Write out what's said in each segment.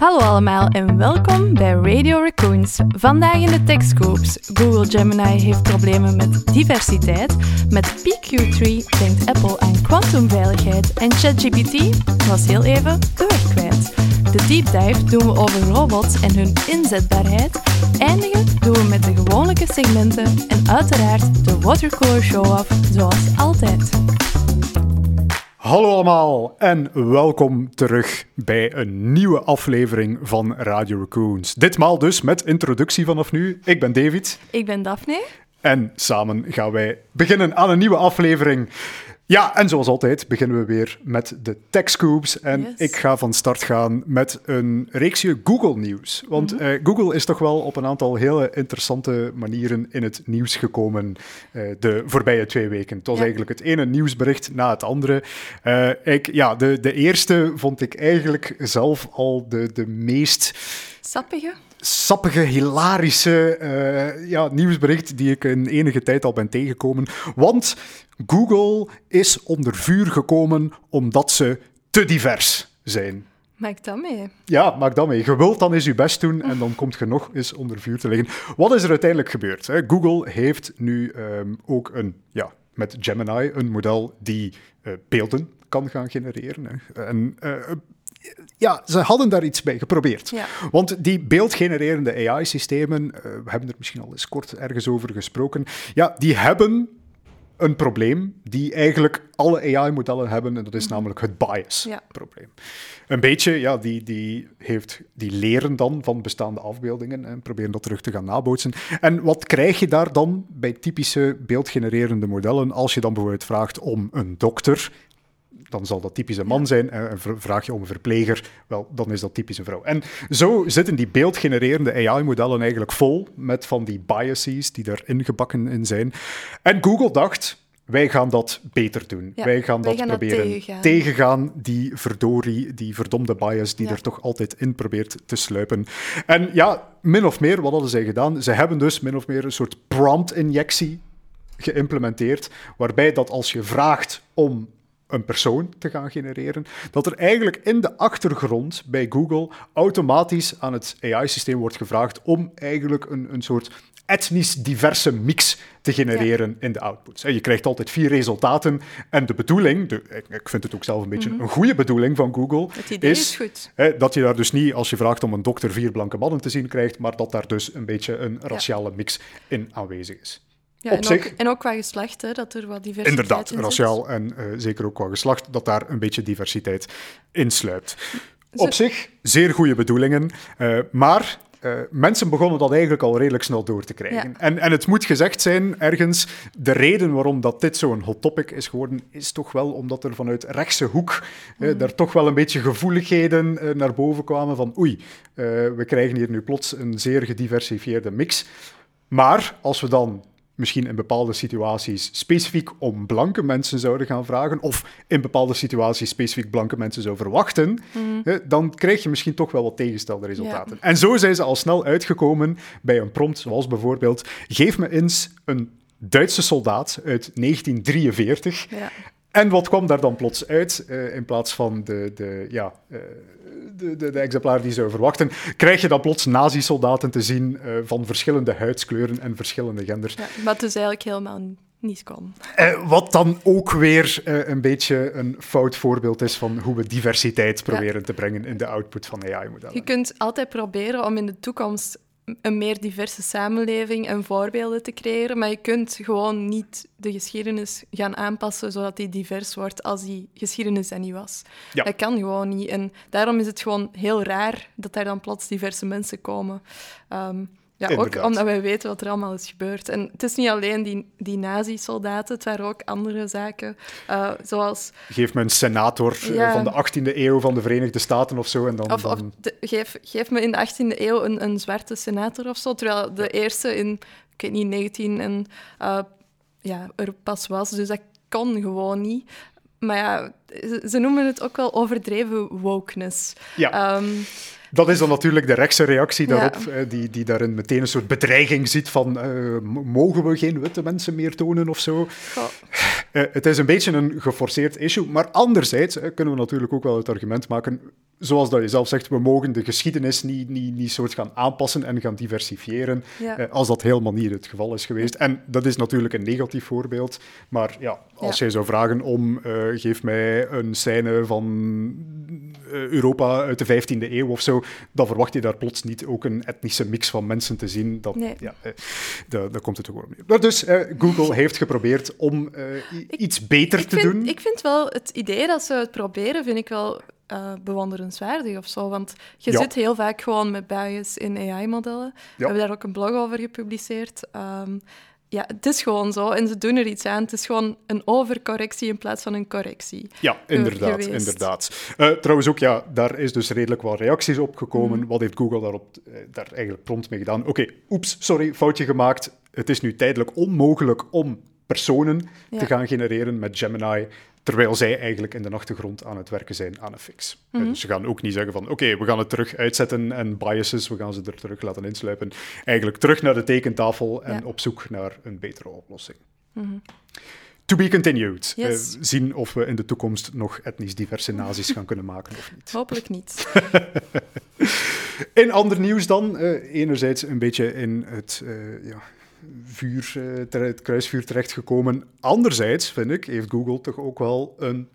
Hallo allemaal en welkom bij Radio Raccoons. Vandaag in de TechScoops. Google Gemini heeft problemen met diversiteit. Met PQ3 denkt Apple aan kwantumveiligheid. En ChatGPT was heel even de weg kwijt. De deep dive doen we over robots en hun inzetbaarheid. Eindigen doen we met de gewone segmenten en uiteraard de watercolor show-off zoals altijd. Hallo allemaal en welkom terug bij een nieuwe aflevering van Radio Raccoons. Ditmaal dus met introductie vanaf nu. Ik ben David. Ik ben Daphne. En samen gaan wij beginnen aan een nieuwe aflevering. Ja, en zoals altijd beginnen we weer met de Tech Scoops. En Yes. ik ga van start gaan met een reeksje Google-nieuws. Want Mhm. eh, Google is toch wel op een aantal hele interessante manieren in het nieuws gekomen eh, de voorbije twee weken. Het was Ja. eigenlijk het ene nieuwsbericht na het andere. Eh, ik, ja, de, de eerste vond ik eigenlijk zelf al de, de meest Sappige? Sappige, hilarische eh, ja, nieuwsbericht die ik in enige tijd al ben tegengekomen. Want Google is onder vuur gekomen omdat ze te divers zijn. Maak dat mee. Ja, maak dat mee. Je wilt dan eens je best doen en dan komt je nog eens onder vuur te liggen. Wat is er uiteindelijk gebeurd? Hè? Google heeft nu ehm, ook een, ja, met Gemini een model die eh, beelden kan gaan genereren. Hè? En eh, ja, ze hadden daar iets bij geprobeerd. Ja. Want die beeldgenererende AI-systemen, eh, we hebben er misschien al eens kort ergens over gesproken, ja, die hebben een probleem die eigenlijk alle AI-modellen hebben, en dat is namelijk het Ja. bias-probleem. Een beetje, ja, die, die, heeft, die leren dan van bestaande afbeeldingen en proberen dat terug te gaan nabootsen. En wat krijg je daar dan bij typische beeldgenererende modellen als je dan bijvoorbeeld vraagt om een dokter dan zal dat typisch een man zijn. En vraag je om een verpleger, wel, dan is dat typisch een vrouw. En zo zitten die beeldgenererende AI-modellen eigenlijk vol met van die biases die daarin gebakken in zijn. En Google dacht, wij gaan dat beter doen. Ja, wij gaan wij dat gaan dat proberen tegengaan. tegengaan, die verdorie, die verdomde bias die Ja. er toch altijd in probeert te sluipen. En ja, min of meer, wat hadden zij gedaan? Ze hebben dus min of meer een soort prompt-injectie geïmplementeerd, waarbij dat als je vraagt om een persoon te gaan genereren, dat er eigenlijk in de achtergrond bij Google automatisch aan het AI-systeem wordt gevraagd om eigenlijk een, een soort etnisch diverse mix te genereren in de outputs. En Je krijgt altijd vier resultaten en de bedoeling, de, ik, vind het ook zelf een beetje een goede bedoeling van Google, is. Hè, dat je daar dus niet, als je vraagt om een dokter, vier blanke mannen te zien krijgt, maar dat daar dus een beetje een raciale mix in aanwezig is. Ja, en, ook, en ook qua geslacht, hè, dat er wat diversiteit Inderdaad, in raciaal en eh, zeker ook qua geslacht, dat daar een beetje diversiteit insluipt. Zo- Op zich, zeer goede bedoelingen, eh, maar eh, mensen begonnen dat eigenlijk al redelijk snel door te krijgen. Ja. En, en het moet gezegd zijn, ergens, de reden waarom dat dit zo'n hot topic is geworden, is toch wel omdat er vanuit rechtse hoek Mhm. daar toch wel een beetje gevoeligheden naar boven kwamen van oei, we krijgen hier nu plots een zeer gediversifieerde mix. Maar als we dan misschien in bepaalde situaties specifiek om blanke mensen zouden gaan vragen, of in bepaalde situaties specifiek blanke mensen zou verwachten, hè, dan krijg je misschien toch wel wat tegenstelde resultaten. En zo zijn ze al snel uitgekomen bij een prompt, zoals bijvoorbeeld: geef me eens een Duitse soldaat uit 1943. Ja. En wat kwam daar dan plots uit? Eh, in plaats van de, de, ja, eh, de, de, de exemplaar die je zou verwachten, krijg je dan plots nazi-soldaten te zien eh, van verschillende huidskleuren en verschillende genders. Ja, het dus eigenlijk helemaal niet kon. Eh, wat dan ook weer eh, een beetje een fout voorbeeld is van hoe we diversiteit proberen te brengen in de output van Je AI-modellen. kunt altijd proberen om in de toekomst een meer diverse samenleving en voorbeelden te creëren, maar je kunt gewoon niet de geschiedenis gaan aanpassen zodat die divers wordt als die geschiedenis er niet was. Ja. Dat kan gewoon niet. En daarom is het gewoon heel raar dat daar dan plots diverse mensen komen. Ehm, ja, ook omdat wij weten wat er allemaal is gebeurd. En het is niet alleen die, die nazi-soldaten, het waren ook andere zaken, eh, zoals Geef me een senator eh, Ja. van de 18e eeuw van de Verenigde Staten of zo. En dan, Of, of de- geef, geef me in de 18e eeuw een, een zwarte senator of zo, terwijl de eerste in, ik weet niet, 19 en, eh, ja, er pas was. Dus dat kon gewoon niet. Maar ja, ze, ze noemen het ook wel overdreven wokeness. Ja. Ehm, Dat is dan natuurlijk de rechtse reactie daarop, eh, die, die daarin meteen een soort bedreiging ziet van eh, mogen we geen witte mensen meer tonen of zo. goh, het is een beetje een geforceerd issue, maar anderzijds eh, kunnen we natuurlijk ook wel het argument maken, zoals dat je zelf zegt, we mogen de geschiedenis niet, niet, niet soort gaan aanpassen en gaan diversifiëren, Ja. eh, als dat helemaal niet het geval is geweest. En dat is natuurlijk een negatief voorbeeld, maar ja, als Ja. jij zou vragen om, eh, geef mij een scène van eh, Europa uit de 15e eeuw of zo, dan verwacht je daar plots niet ook een etnische mix van mensen te zien. Dat, Nee. ja, eh, daar, daar komt het gewoon op neer. Maar dus, eh, Google heeft geprobeerd om iets beter te vind, doen. Ik vind wel, het idee dat ze het proberen, vind ik wel eh, bewonderenswaardig of zo. Want je Ja. zit heel vaak gewoon met bias in AI-modellen. We hebben daar ook een blog over gepubliceerd. Ehm, ja, het is gewoon zo en ze doen er iets aan. Het is gewoon een overcorrectie in plaats van een correctie. Ja, inderdaad, geweest. inderdaad. Eh, trouwens ook, ja, daar is dus redelijk wat reacties op gekomen. Mhm. Wat heeft Google daarop, eh, daar eigenlijk prompt mee gedaan? Oké, oeps, sorry, foutje gemaakt. Het is nu tijdelijk onmogelijk om personen Ja. te gaan genereren met Gemini, terwijl zij eigenlijk in de achtergrond aan het werken zijn aan een fix. Dus ze gaan ook niet zeggen van, oké, we gaan het terug uitzetten en biases, we gaan ze er terug laten insluipen. Eigenlijk terug naar de tekentafel en Ja. op zoek naar een betere oplossing. Mhm. To be continued. Yes. Eh, zien of we in de toekomst nog etnisch diverse nazi's gaan kunnen maken of niet. Hopelijk niet. In ander nieuws dan, eh, enerzijds een beetje in het, eh, ja, vuur, eh, ter- het kruisvuur terechtgekomen. Anderzijds, vind ik, heeft Google toch ook wel een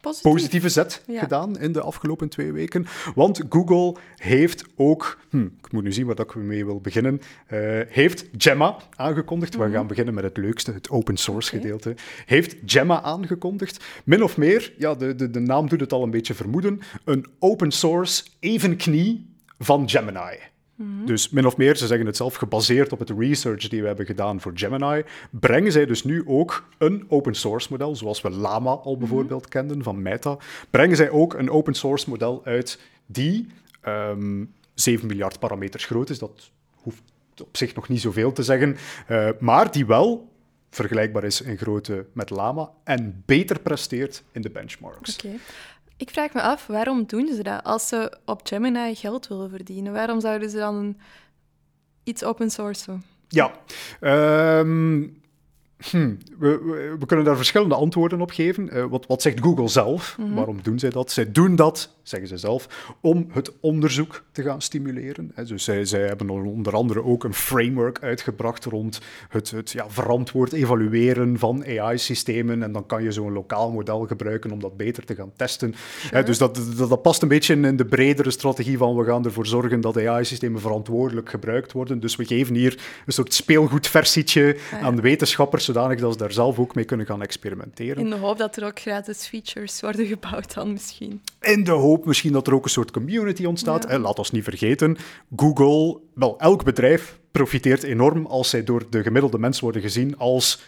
Positief. positieve zet Ja. gedaan in de afgelopen twee weken. Want Google heeft ook, hm, ik moet nu zien waar dat ik mee wil beginnen, eh, heeft Gemma aangekondigd. We gaan beginnen met het leukste, het open source Mhm. Gedeelte. Heeft Gemma aangekondigd. Min of meer, ja, de, de, de naam doet het al een beetje vermoeden, een open source evenknie van Gemini. Dus min of meer, ze zeggen het zelf, gebaseerd op het research die we hebben gedaan voor Gemini, brengen zij dus nu ook een open source model, zoals we Llama al bijvoorbeeld kenden van Meta, brengen zij ook een open source model uit die ehm 7 miljard parameters groot is. Dat hoeft op zich nog niet zoveel te zeggen, eh, maar die wel vergelijkbaar is in grootte met Llama en beter presteert in de benchmarks. Oké. Ik vraag me af, waarom doen ze dat? Als ze op Gemini geld willen verdienen, waarom zouden ze dan iets open sourcen? Ja. Ehm, hm, we, we, we kunnen daar verschillende antwoorden op geven. Eh, wat, wat zegt Google zelf? Waarom doen zij dat? Zij doen dat, zeggen ze zelf, om het onderzoek te gaan stimuleren. Dus zij, zij hebben onder andere ook een framework uitgebracht rond het, het ja, verantwoord evalueren van AI-systemen. En dan kan je zo'n lokaal model gebruiken om dat beter te gaan testen. Dus dat, dat, dat past een beetje in de bredere strategie van we gaan ervoor zorgen dat AI-systemen verantwoordelijk gebruikt worden. Dus we geven hier een soort speelgoedversietje ja. aan wetenschappers, zodanig dat ze daar zelf ook mee kunnen gaan experimenteren. In de hoop dat er ook gratis features worden gebouwd dan misschien. In de hoop misschien dat er ook een soort community ontstaat. Ja. Hè, laat ons niet vergeten, Google, wel, elk bedrijf profiteert enorm als zij door de gemiddelde mens worden gezien als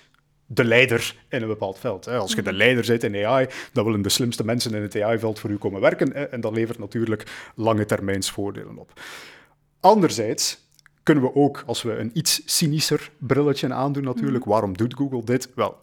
de leider in een bepaald veld. Als je de leider bent in AI, dan willen de slimste mensen in het AI-veld voor u komen werken. En dat levert natuurlijk lange termijns voordelen op. Anderzijds kunnen we ook, als we een iets cynischer brilletje aandoen natuurlijk, waarom doet Google dit? Wel,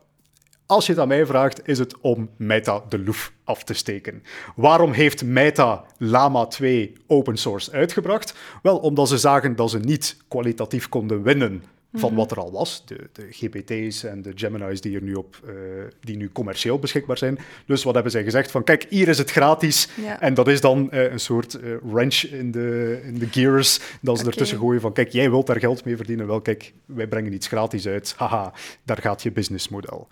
als je het aan mij vraagt, is het om Meta de loef af te steken. Waarom heeft Meta Llama 2 open source uitgebracht? Wel, omdat ze zagen dat ze niet kwalitatief konden winnen van wat er al was. De, de GPT's en de Gemini's die, er nu op, eh, die nu commercieel beschikbaar zijn. Dus wat hebben zij gezegd? Van kijk, hier is het gratis. Ja. En dat is dan eh, een soort eh, wrench in de, in de gears. Dat ze Oké. ertussen gooien van kijk, jij wilt daar geld mee verdienen. Wel kijk, wij brengen iets gratis uit. Haha, daar gaat je businessmodel.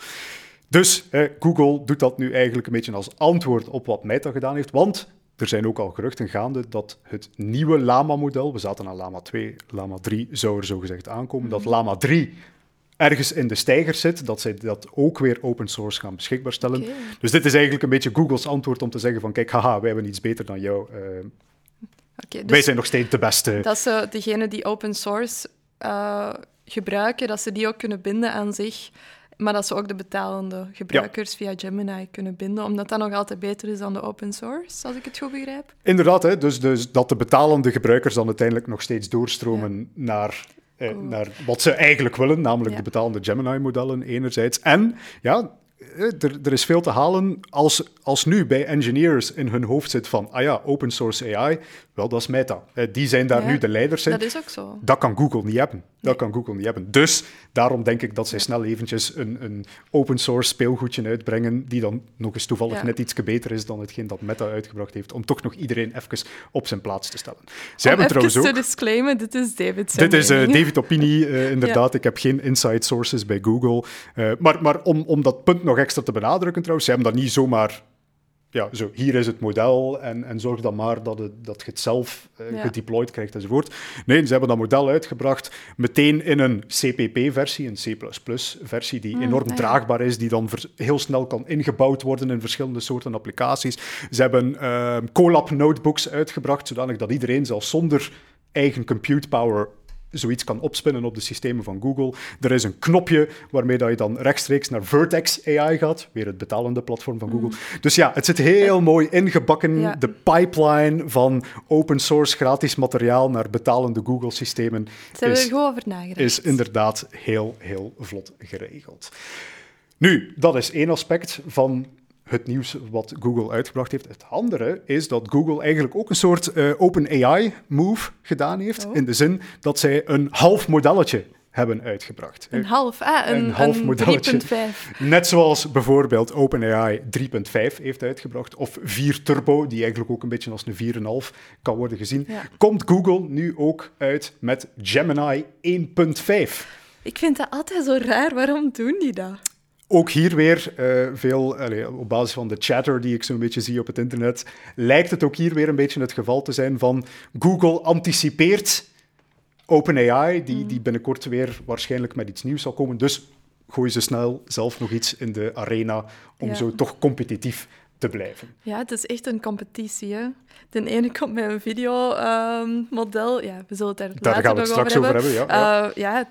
Dus eh, Google doet dat nu eigenlijk een beetje als antwoord op wat Meta gedaan heeft. Want er zijn ook al geruchten gaande dat het nieuwe Lama-model, we zaten aan Lama 2, Lama 3 zou er zogezegd aankomen, dat Lama 3 ergens in de stijger zit, dat zij dat ook weer open source gaan beschikbaar stellen. Dus dit is eigenlijk een beetje Google's antwoord om te zeggen van kijk, haha, wij hebben iets beter dan jou. Oké, dus wij zijn nog steeds de beste. dat ze degenen die open source eh, gebruiken, dat ze die ook kunnen binden aan zich. Maar dat ze ook de betalende gebruikers via Gemini kunnen binden, omdat dat nog altijd beter is dan de open source, als ik het goed begrijp. Inderdaad, hè, dus, dus dat de betalende gebruikers dan uiteindelijk nog steeds doorstromen naar, eh, naar wat ze eigenlijk willen, namelijk Ja. de betalende Gemini-modellen enerzijds. En ja, eh, er, er is veel te halen als, als nu bij engineers in hun hoofd zit van, ah ja, open source AI, wel, dat is Meta. Eh, die zijn daar Ja, nu de leiders in. Dat is ook zo. Dat kan Google niet hebben. Dat kan Google niet hebben. Dus daarom denk ik dat zij snel eventjes een, een open source speelgoedje uitbrengen, die dan nog eens toevallig Ja. net iets beter is dan hetgeen dat Meta uitgebracht heeft, om toch nog iedereen even op zijn plaats te stellen. Zij hebben trouwens ook... te disclaimen, dit is David zijn Dit is eh. David Opinie, eh, inderdaad. Ik heb geen inside sources bij Google. Eh, maar maar om, om dat punt nog extra te benadrukken trouwens, ze hebben dat niet zomaar... Ja, zo, hier is het model en, en zorg dan maar dat, het, dat je het zelf Ja. gedeployed krijgt enzovoort. Nee, ze hebben dat model uitgebracht meteen in een CPP-versie, een C++-versie die enorm ah draagbaar is, die dan heel snel kan ingebouwd worden in verschillende soorten applicaties. Ze hebben ehm, Colab notebooks uitgebracht, zodanig dat iedereen zelfs zonder eigen compute power zoiets kan opspinnen op de systemen van Google. Er is een knopje waarmee dat je dan rechtstreeks naar Vertex AI gaat, weer het betalende platform van Google. Dus ja, het zit heel mooi ingebakken, Ja. de pipeline van open source gratis materiaal naar betalende Google-systemen is gewoon over nagedacht. is inderdaad heel, heel vlot geregeld. Nu, dat is één aspect van het nieuws wat Google uitgebracht heeft. Het andere is dat Google eigenlijk ook een soort eh, open AI-move gedaan heeft, Oh. in de zin dat zij een half modelletje hebben uitgebracht. Een half, ah, een, Een half een modelletje. 3.5. Net zoals bijvoorbeeld OpenAI 3.5 heeft uitgebracht, of 4 Turbo, die eigenlijk ook een beetje als een 4,5 kan worden gezien, Ja. komt Google nu ook uit met Gemini 1.5. Ik vind dat altijd zo raar. Waarom doen die dat? Ook hier weer eh, veel, allee, op basis van de chatter die ik zo'n beetje zie op het internet, lijkt het ook hier weer een beetje het geval te zijn van Google anticipeert OpenAI, die, die binnenkort weer waarschijnlijk met iets nieuws zal komen. Dus gooien ze snel zelf nog iets in de arena om Ja. zo toch competitief te blijven. Ja, het is echt een competitie. Hè? De ene komt met een videomodel. ja, we zullen het daar, Daar later gaan we het straks over hebben. Ja, ja. Eh, ja,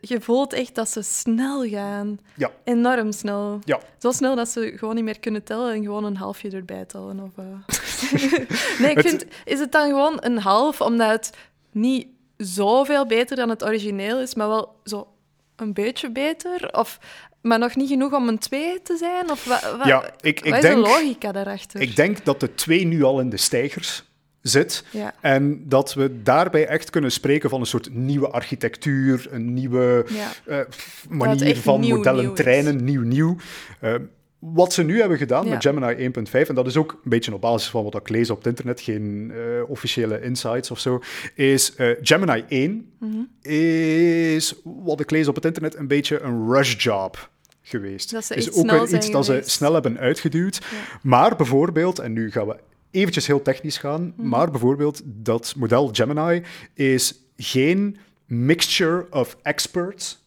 je voelt echt dat ze snel gaan. ja. Enorm snel. Ja. Zo snel dat ze gewoon niet meer kunnen tellen en gewoon een halfje erbij tellen. Of, eh. nee, ik vind... Is het dan gewoon een half, omdat het niet zoveel beter dan het origineel is, maar wel zo een beetje beter? Of, maar nog niet genoeg om een 2 te zijn? Of wa, wa- Ja, ik, ik wat is denk, de logica daarachter? ik denk dat de 2 nu al in de stijgers zit. Ja. En dat we daarbij echt kunnen spreken van een soort nieuwe architectuur, een nieuwe Ja. eh, manier van nieuw, modellen nieuw trainen, nieuw, nieuw. Eh, wat ze nu hebben gedaan Ja. met Gemini 1.5, en dat is ook een beetje op basis van wat ik lees op het internet, geen eh, officiële insights of zo, is Gemini 1 Mhm. is, wat ik lees op het internet, een beetje een rush job geweest. Dat is ook iets dat ze snel hebben uitgeduwd. Ja. Maar bijvoorbeeld, en nu gaan we eventjes heel technisch gaan, Mhm. maar bijvoorbeeld dat model Gemini is geen mixture of experts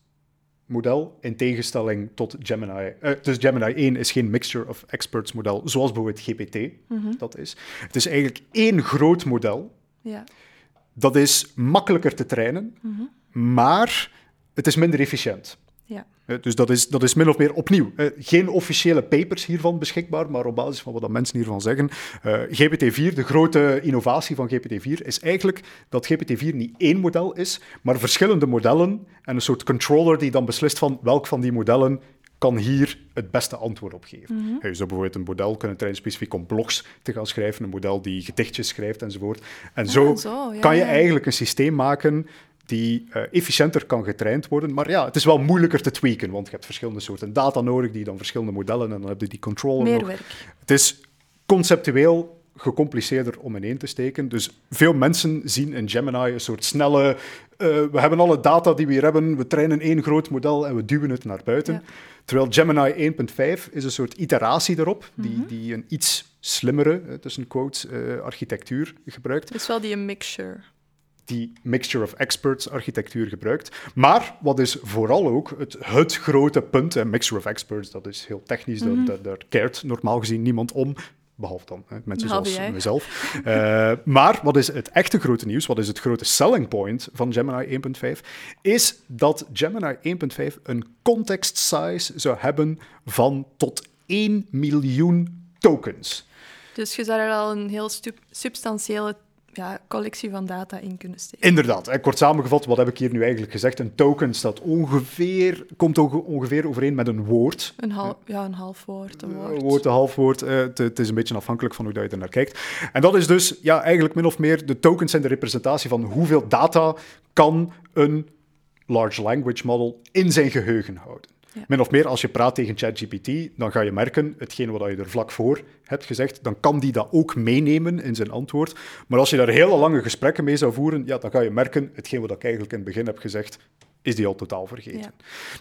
model, in tegenstelling tot Gemini. eh, dus Gemini 1 is geen mixture of experts model, zoals bijvoorbeeld GPT Mhm. dat is. Het is eigenlijk één groot model. Ja. Dat is makkelijker te trainen, maar het is minder efficiënt. Ja. Dus dat is, dat is min of meer opnieuw. geen officiële papers hiervan beschikbaar, maar op basis van wat dat mensen hiervan zeggen. eh, GPT-4, de grote innovatie van GPT-4, is eigenlijk dat GPT-4 niet één model is, maar verschillende modellen en een soort controller die dan beslist van welk van die modellen kan hier het beste antwoord op geven. Je zou bijvoorbeeld een model kunnen trainen specifiek om blogs te gaan schrijven, een model die gedichtjes schrijft enzovoort. En zo, Ah, zo, ja, kan je ja. eigenlijk een systeem maken die eh, efficiënter kan getraind worden. Maar ja, het is wel moeilijker te tweaken, want je hebt verschillende soorten data nodig, die dan verschillende modellen, en dan heb je die controller Meer nog. werk. Het is conceptueel gecompliceerder om ineen te steken. Dus veel mensen zien in Gemini een soort snelle... eh, we hebben alle data die we hier hebben, we trainen één groot model en we duwen het naar buiten. Ja. Terwijl Gemini 1.5 is een soort iteratie daarop, die, Mhm. die een iets slimmere, eh, tussen quotes, eh, architectuur gebruikt Dus wel die een mixture. Die mixture of experts architectuur gebruikt. Maar wat is vooral ook het, het grote punt, en mixture of experts, dat is heel technisch, Mhm. daar, daar, daar keert normaal gezien niemand om. Behalve dan hè, mensen Behalve zoals jij. mezelf. Eh, maar wat is het echte grote nieuws? Wat is het grote selling point van Gemini 1.5? Is dat Gemini 1.5 een context size zou hebben van tot 1 miljoen tokens. Dus je zou er al een heel substantiële ja, collectie van data in kunnen steken. Inderdaad, kort samengevat, wat heb ik hier nu eigenlijk gezegd? Een token staat ongeveer, komt onge- ongeveer overeen met een woord. Een, hal, ja, een half woord, een woord. Een woord, een half woord. eh, het, het is een beetje afhankelijk van hoe je er naar kijkt. En dat is dus ja, eigenlijk min of meer, de tokens zijn de representatie van hoeveel data kan een large language model in zijn geheugen houden. Min of meer, als je praat tegen ChatGPT, dan ga je merken, hetgeen wat je er vlak voor hebt gezegd, dan kan die dat ook meenemen in zijn antwoord. Maar als je daar hele lange gesprekken mee zou voeren, ja, dan ga je merken, hetgeen wat ik eigenlijk in het begin heb gezegd, is die al totaal vergeten. Ja.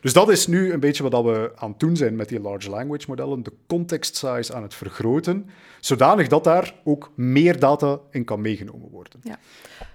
Dus dat is nu een beetje wat we aan het doen zijn met die large language modellen, de context size aan het vergroten, zodanig dat daar ook meer data in kan meegenomen worden. Ja.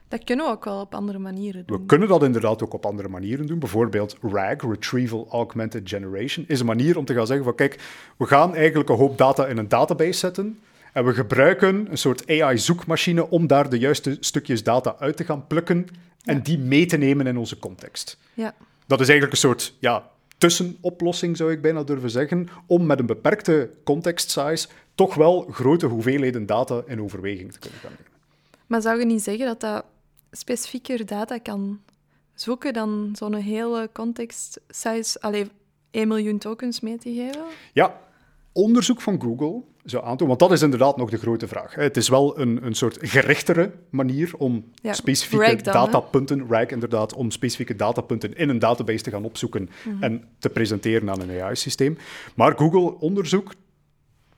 Dat kunnen we ook wel op andere manieren doen. We kunnen dat inderdaad ook op andere manieren doen. Bijvoorbeeld RAG, Retrieval Augmented Generation, is een manier om te gaan zeggen van kijk, we gaan eigenlijk een hoop data in een database zetten en we gebruiken een soort AI-zoekmachine om daar de juiste stukjes data uit te gaan plukken en die mee te nemen in onze context. Ja. Dat is eigenlijk een soort ja, tussenoplossing, zou ik bijna durven zeggen, om met een beperkte context size toch wel grote hoeveelheden data in overweging te kunnen gaan nemen. Maar zou je niet zeggen dat dat specifieker data kan zoeken dan zo'n hele context size, alleen 1 miljoen tokens mee te geven? Ja, onderzoek van Google zou aantonen, want dat is inderdaad nog de grote vraag. Het is wel een, een soort gerichtere manier om Ja, specifieke dan, datapunten, RAG inderdaad, om specifieke datapunten in een database te gaan opzoeken Mhm. en te presenteren aan een AI-systeem. Maar Google onderzoek,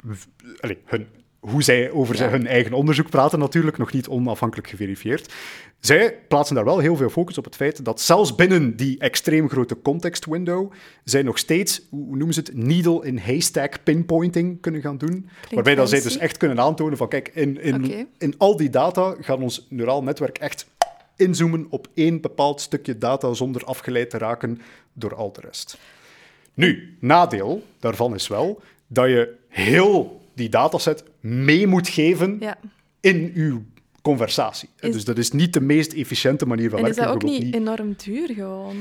w- allee, hun, hoe zij over Ja. hun eigen onderzoek praten natuurlijk, nog niet onafhankelijk geverifieerd. Zij plaatsen daar wel heel veel focus op het feit dat zelfs binnen die extreem grote context window zij nog steeds, hoe noemen ze het, needle in haystack pinpointing kunnen gaan doen. waarbij dat zij dus echt kunnen aantonen van kijk, in, in, in al die data gaat ons neuraal netwerk echt inzoomen op één bepaald stukje data zonder afgeleid te raken door al de rest. Nu, nadeel daarvan is wel dat je heel die dataset mee moet geven Ja. in uw conversatie. Is- Dus dat is niet de meest efficiënte manier van En is werken. dat ook niet enorm duur gewoon?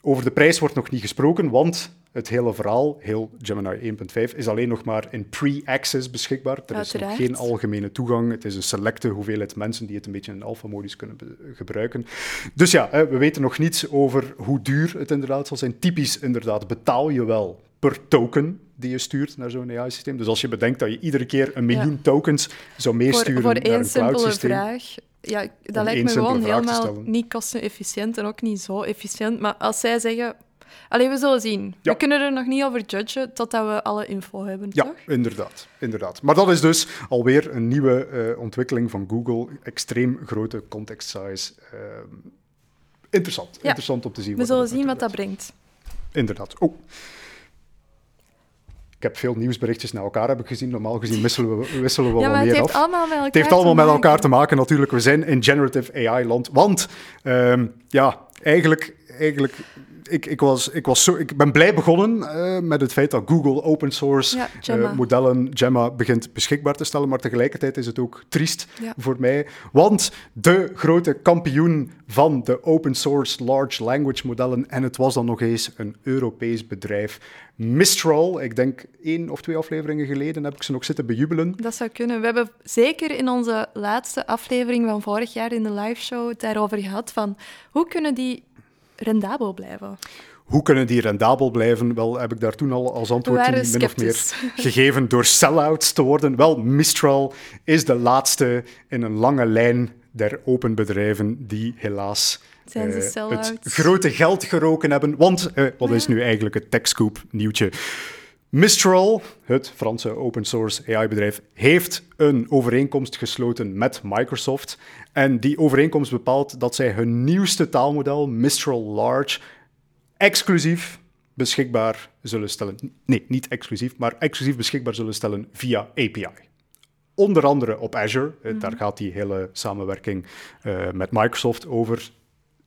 Over de prijs wordt nog niet gesproken, want het hele verhaal, heel Gemini 1.5, is alleen nog maar in pre-access beschikbaar. Er is nog geen algemene toegang. Het is een selecte hoeveelheid mensen die het een beetje in alpha-modus kunnen gebruiken. Dus ja, we weten nog niets over hoe duur het inderdaad zal zijn. Typisch inderdaad betaal je wel per token die je stuurt naar zo'n AI-systeem. Dus als je bedenkt dat je iedere keer een miljoen tokens zou meesturen voor naar één een simpele cloud-systeem. vraag. Ja, dat lijkt me gewoon helemaal niet kostenefficiënt en ook niet zo efficiënt. Maar als zij zeggen... Allee, we zullen zien. Ja. We kunnen er nog niet over judgen totdat we alle info hebben, Ja, toch? inderdaad, inderdaad. Maar dat is dus alweer een nieuwe eh, ontwikkeling van Google. Extreem grote context size. Ehm, interessant. Ja. Interessant om te zien. We zullen zien wat dat brengt. Inderdaad. Oh. Ik heb veel nieuwsberichtjes naar elkaar heb ik gezien. Normaal gezien wisselen we, wisselen we Ja, wel maar het meer heeft af. allemaal met elkaar Het heeft allemaal met elkaar te maken natuurlijk. We zijn in generative AI-land. Want ehm, ja, eigenlijk, eigenlijk ik, ik, was, ik, was zo, ik ben blij begonnen eh, met het feit dat Google open source Ja, Gemma. eh, modellen Gemma begint beschikbaar te stellen. Maar tegelijkertijd is het ook triest Ja. voor mij. Want de grote kampioen van de open source large language modellen, en het was dan nog eens een Europees bedrijf, Mistral. Ik denk één of twee afleveringen geleden heb ik ze nog zitten bejubelen. Dat zou kunnen. We hebben zeker in onze laatste aflevering van vorig jaar in de liveshow het daarover gehad van hoe kunnen die rendabel blijven? Hoe kunnen die rendabel blijven? Wel, heb ik daar toen al als antwoord waren min of meer gegeven door sell-outs te worden. Wel, Mistral is de laatste in een lange lijn der open bedrijven die helaas Zijn ze eh, het grote geld geroken hebben. Want, eh, wat Maar is nu eigenlijk het TechScoop nieuwtje? Mistral, het Franse open source AI-bedrijf, heeft een overeenkomst gesloten met Microsoft. En die overeenkomst bepaalt dat zij hun nieuwste taalmodel, Mistral Large, exclusief beschikbaar zullen stellen. Nee, niet exclusief, maar exclusief beschikbaar zullen stellen via API. Onder andere op Azure. Eh, Daar gaat die hele samenwerking eh, met Microsoft over.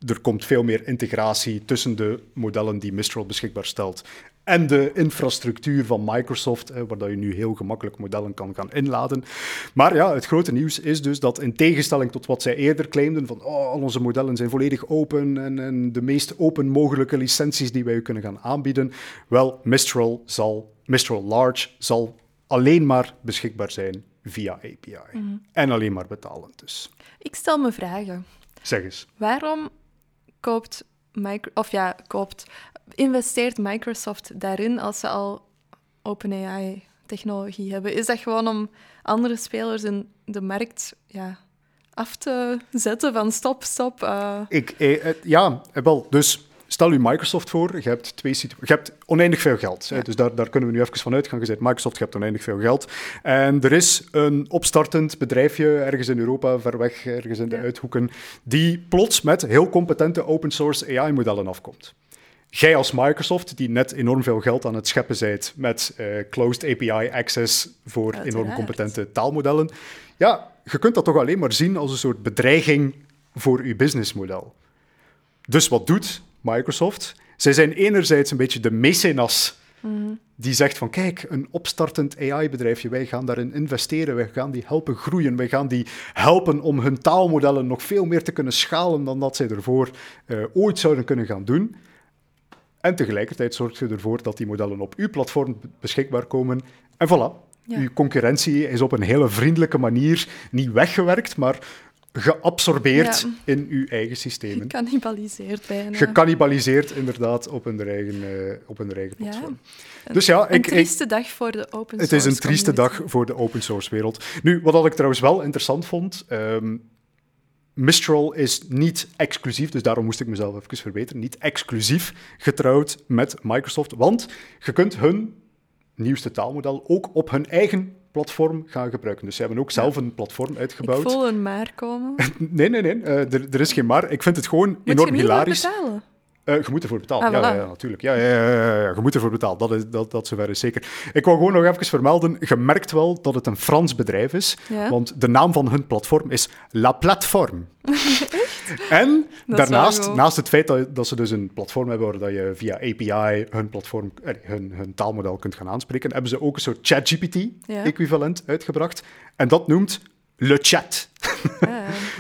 Er komt veel meer integratie tussen de modellen die Mistral beschikbaar stelt en de infrastructuur van Microsoft, eh, waar dat je nu heel gemakkelijk modellen kan gaan inladen. Maar ja, het grote nieuws is dus dat in tegenstelling tot wat zij eerder claimden, van oh, al onze modellen zijn volledig open en, en de meest open mogelijke licenties die wij u kunnen gaan aanbieden, wel, Mistral, zal, Mistral Large zal alleen maar beschikbaar zijn via API. En alleen maar betalend dus. Ik stel me vragen. Zeg eens. Waarom koopt Micro of ja, koopt, investeert Microsoft daarin als ze al OpenAI-technologie hebben? Is dat gewoon om andere spelers in de markt ja, af te zetten van stop, stop? eh, Ik, eh, ja, eh, wel, dus stel u Microsoft voor, je hebt, twee je hebt oneindig veel geld. Hè, dus daar, daar kunnen we nu even van uitgaan. Je zegt Microsoft, je hebt oneindig veel geld. En er is een opstartend bedrijfje ergens in Europa, ver weg, ergens in de uithoeken, die plots met heel competente open source AI-modellen afkomt. Jij als Microsoft, die net enorm veel geld aan het scheppen zijt met uh, closed API access voor enorm competente taalmodellen, ja, je kunt dat toch alleen maar zien als een soort bedreiging voor je businessmodel. Dus wat doet Microsoft? Zij zijn enerzijds een beetje de mecenas die zegt van kijk, een opstartend AI-bedrijfje, wij gaan daarin investeren, wij gaan die helpen groeien, wij gaan die helpen om hun taalmodellen nog veel meer te kunnen schalen dan dat zij ervoor uh, ooit zouden kunnen gaan doen. En tegelijkertijd zorgt je ervoor dat die modellen op uw platform beschikbaar komen. En voilà, ja. uw concurrentie is op een hele vriendelijke manier niet weggewerkt, maar geabsorbeerd in uw eigen systemen. Gecannibaliseerd bijna. Gecannibaliseerd inderdaad op hun eigen, uh, op hun eigen platform. Ja. Dus ja, een trieste dag voor de open source Het is een trieste dag voor de open source wereld. Nu, wat ik trouwens wel interessant vond... Um, Mistral is niet exclusief, dus daarom moest ik mezelf even verbeteren, niet exclusief getrouwd met Microsoft, want je kunt hun nieuwste taalmodel ook op hun eigen platform gaan gebruiken. Dus ze hebben ook zelf een platform uitgebouwd. Ik voel een maar komen. nee, nee, nee. Uh, er, er, is geen maar. Ik vind het gewoon Moet enorm je hilarisch. betalen? Uh, je moet ervoor betalen. Ah, ja, voilà. ja, ja, natuurlijk. Ja, ja, ja, ja, je moet ervoor betalen. Dat, is, dat, dat zover is zeker. Ik wil gewoon nog even vermelden. Je merkt wel dat het een Frans bedrijf is. Want de naam van hun platform is La Plateforme. en daarnaast, naast het feit dat, dat, ze dus een platform hebben waar dat je via API hun, platform, eh, hun, hun taalmodel kunt gaan aanspreken, hebben ze ook een soort ChatGPT-equivalent uitgebracht. En dat noemt Le Chat. Ah,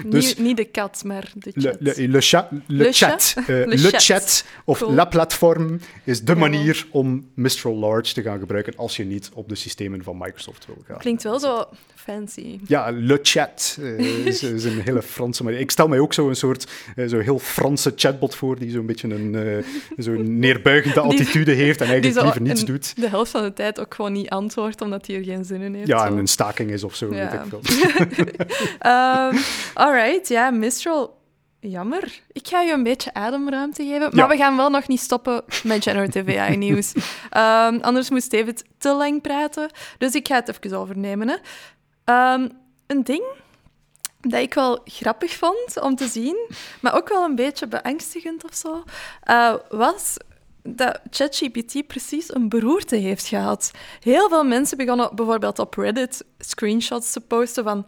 dus, niet, niet, de kat, maar de chat. Le, le, le, chat, le, le chat, chat. Uh, le, chat. chat of cool. La Platform is de manier om Mistral Large te gaan gebruiken als je niet op de systemen van Microsoft wil gaan. Klinkt wel zo fancy. Ja, Le Chat uh, is, is, een hele Franse manier. Ik stel mij ook zo een soort uh, zo heel Franse chatbot voor die zo'n beetje een zo neerbuigende attitude heeft en eigenlijk liever niets doet. De helft van de tijd ook gewoon niet antwoordt omdat hij er geen zin in heeft. Ja, zo. en een staking is of zo, ja. weet ik. um, alright, ja, Mistral. Jammer. Ik ga je een beetje ademruimte geven. Maar ja. we gaan wel nog niet stoppen met generative AI-nieuws. um, anders moest David te lang praten. Dus ik ga het even overnemen. Hè. Um, een ding dat ik wel grappig vond om te zien, maar ook wel een beetje beangstigend of zo, uh, was dat ChatGPT precies een beroerte heeft gehad. Heel veel mensen begonnen bijvoorbeeld op Reddit screenshots te posten van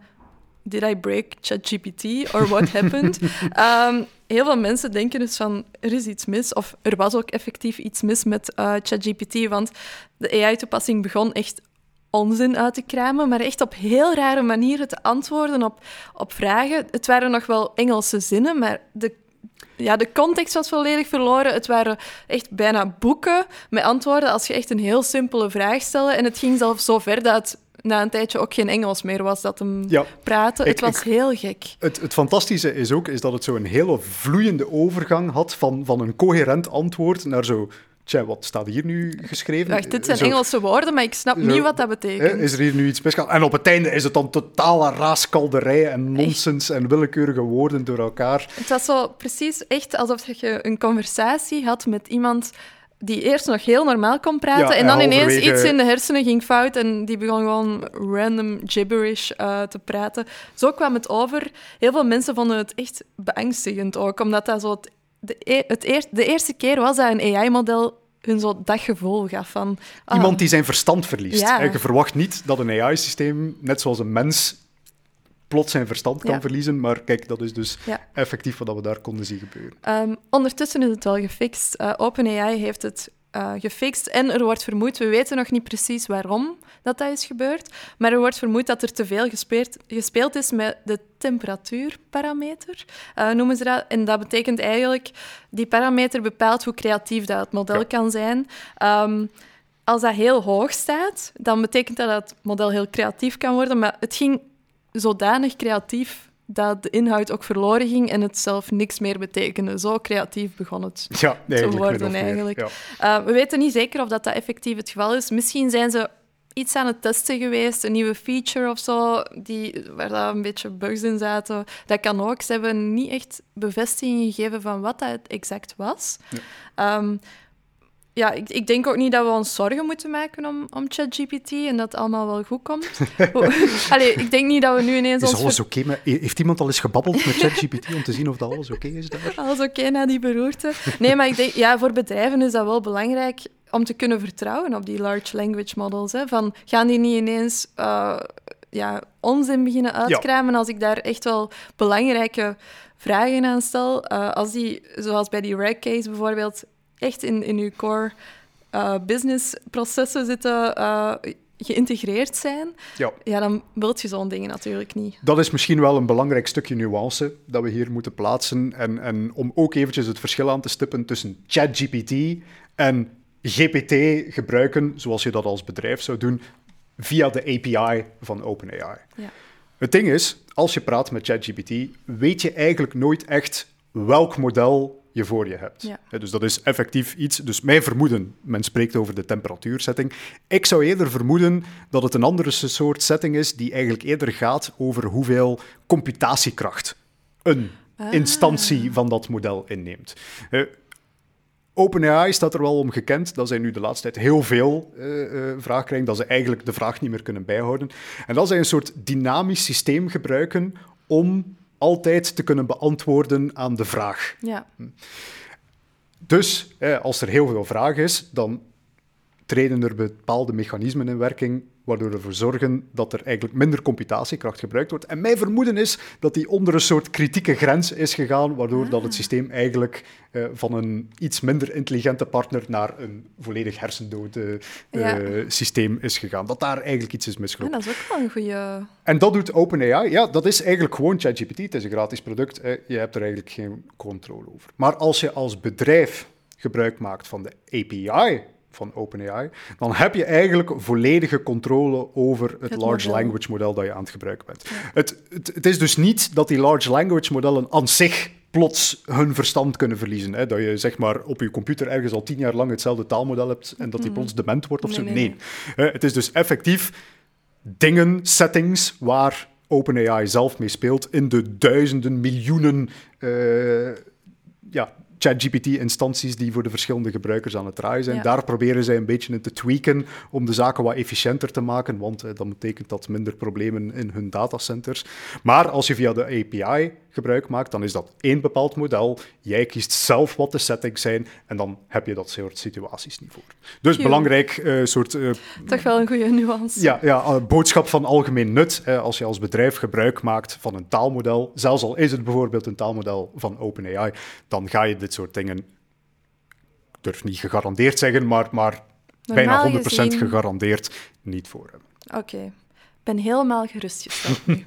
did I break ChatGPT or what happened? um, heel veel mensen denken dus van er is iets mis, of er was ook effectief iets mis met uh, ChatGPT, want de AI-toepassing begon echt onzin uit te kramen, maar echt op heel rare manieren te antwoorden op, op vragen. Het waren nog wel Engelse zinnen, maar de, ja, de context was volledig verloren. Het waren echt bijna boeken met antwoorden als je echt een heel simpele vraag stelde. En het ging zelfs zo ver dat na een tijdje ook geen Engels meer was dat hem ja, praatte. het was ik, heel gek. Het, het fantastische is ook is dat het zo een hele vloeiende overgang had van, van een coherent antwoord naar zo Tja, wat staat hier nu geschreven? Wacht, dit zijn zo, Engelse woorden, maar ik snap zo, niet wat dat betekent. Is er hier nu iets speciaals? En op het einde is het dan totale raaskalderij en nonsens en willekeurige woorden door elkaar. Het was zo precies echt alsof je een conversatie had met iemand die eerst nog heel normaal kon praten ja, en dan ineens iets in de hersenen ging fout en die begon gewoon random gibberish uh, te praten. Zo kwam het over. Heel veel mensen vonden het echt beangstigend ook, omdat dat zo het, de, e- het eer, de eerste keer was dat een AI-model hun zo dat gevoel gaf van... Ah, Iemand die zijn verstand verliest. Ja. Je verwacht niet dat een AI-systeem, net zoals een mens, plots zijn verstand kan ja. verliezen. Maar kijk, dat is dus ja. effectief wat we daar konden zien gebeuren. Um, ondertussen is het wel gefixt. Uh, OpenAI heeft het uh, gefixt en er wordt vermoed, we weten nog niet precies waarom dat, dat is gebeurd, maar er wordt vermoed dat er te veel gespeeld, gespeeld is met de temperatuurparameter, uh, noemen ze dat. En dat betekent eigenlijk, die parameter bepaalt hoe creatief dat het model ja. kan zijn. Um, als dat heel hoog staat, dan betekent dat dat het model heel creatief kan worden, maar het ging zodanig creatief dat de inhoud ook verloren ging en het zelf niks meer betekende. Zo creatief begon het ja, te worden, eigenlijk. Ja. Uh, we weten niet zeker of dat, dat effectief het geval is. Misschien zijn ze iets aan het testen geweest, een nieuwe feature of zo, die, waar daar een beetje bugs in zaten. Dat kan ook. Ze hebben niet echt bevestiging gegeven van wat dat exact was. Ja. Ehm, ja, ik, ik, denk ook niet dat we ons zorgen moeten maken om, om ChatGPT en dat het allemaal wel goed komt. Allee, ik denk niet dat we nu ineens... Is alles oké? Okay, heeft iemand al eens gebabbeld met ChatGPT om te zien of dat alles oké is daar? Alles oké na die beroerte. Nee, maar ik denk, ja, voor bedrijven is dat wel belangrijk om te kunnen vertrouwen op die large language models. Hè. Van, gaan die niet ineens uh, ja, onzin beginnen uitkramen als ik daar echt wel belangrijke vragen aan stel? Uh, als die, zoals bij die reg case bijvoorbeeld, echt in, in uw core uh, businessprocessen zitten, uh, geïntegreerd zijn, ja. ja, dan wilt je zo'n dingen natuurlijk niet. Dat is misschien wel een belangrijk stukje nuance dat we hier moeten plaatsen. En, en om ook eventjes het verschil aan te stippen tussen ChatGPT en GPT gebruiken, zoals je dat als bedrijf zou doen, via de API van OpenAI. Ja. Het ding is, als je praat met ChatGPT, weet je eigenlijk nooit echt welk model je voor je hebt. Ja. dus dat is effectief iets. Dus mijn vermoeden, men spreekt over de temperatuursetting. Ik zou eerder vermoeden dat het een andere soort setting is die eigenlijk eerder gaat over hoeveel computatiekracht een ah. instantie van dat model inneemt. OpenAI staat er wel om gekend dat zij nu de laatste tijd heel veel uh, uh, vraag krijgen, dat ze eigenlijk de vraag niet meer kunnen bijhouden. En dat zij een soort dynamisch systeem gebruiken om altijd te kunnen beantwoorden aan de vraag. Ja. Dus als er heel veel vraag is, dan treden er bepaalde mechanismen in werking waardoor ervoor zorgen dat er eigenlijk minder computatiekracht gebruikt wordt. En mijn vermoeden is dat die onder een soort kritieke grens is gegaan, waardoor dat het ah. systeem eigenlijk uh, van een iets minder intelligente partner naar een volledig hersendode uh, systeem is gegaan. Dat daar eigenlijk iets is misgelopen. Ja, dat is ook wel een goede... En dat doet OpenAI. Ja, dat is eigenlijk gewoon ChatGPT. Het is een gratis product. Je hebt er eigenlijk geen controle over. Maar als je als bedrijf gebruik maakt van de API van OpenAI, dan heb je eigenlijk volledige controle over het, large language model dat je aan het gebruiken bent. Het, het, het, is dus niet dat die large language modellen aan zich plots hun verstand kunnen verliezen. Hè? Dat je zeg maar op je computer ergens al tien jaar lang hetzelfde taalmodel hebt en dat die mhm. plots dement wordt of zo. Nee, het is dus effectief dingen, settings waar OpenAI zelf mee speelt in de duizenden, miljoenen uh, ja, ChatGPT-instanties die voor de verschillende gebruikers aan het draaien zijn. Daar proberen zij een beetje in te tweaken om de zaken wat efficiënter te maken, want eh, dat betekent dat minder problemen in hun datacenters. Maar als je via de API gebruik maakt, dan is dat één bepaald model. Jij kiest zelf wat de settings zijn en dan heb je dat soort situaties niet voor. Dus belangrijk uh, soort... Uh, Toch wel een goede nuance. Ja, ja boodschap van algemeen nut. als je als bedrijf gebruik maakt van een taalmodel, zelfs al is het bijvoorbeeld een taalmodel van OpenAI, dan ga je dit soort dingen, ik durf niet gegarandeerd zeggen, maar, maar bijna 100% gegarandeerd niet voor hebben. Oké, ik ben helemaal gerustgesteld nu.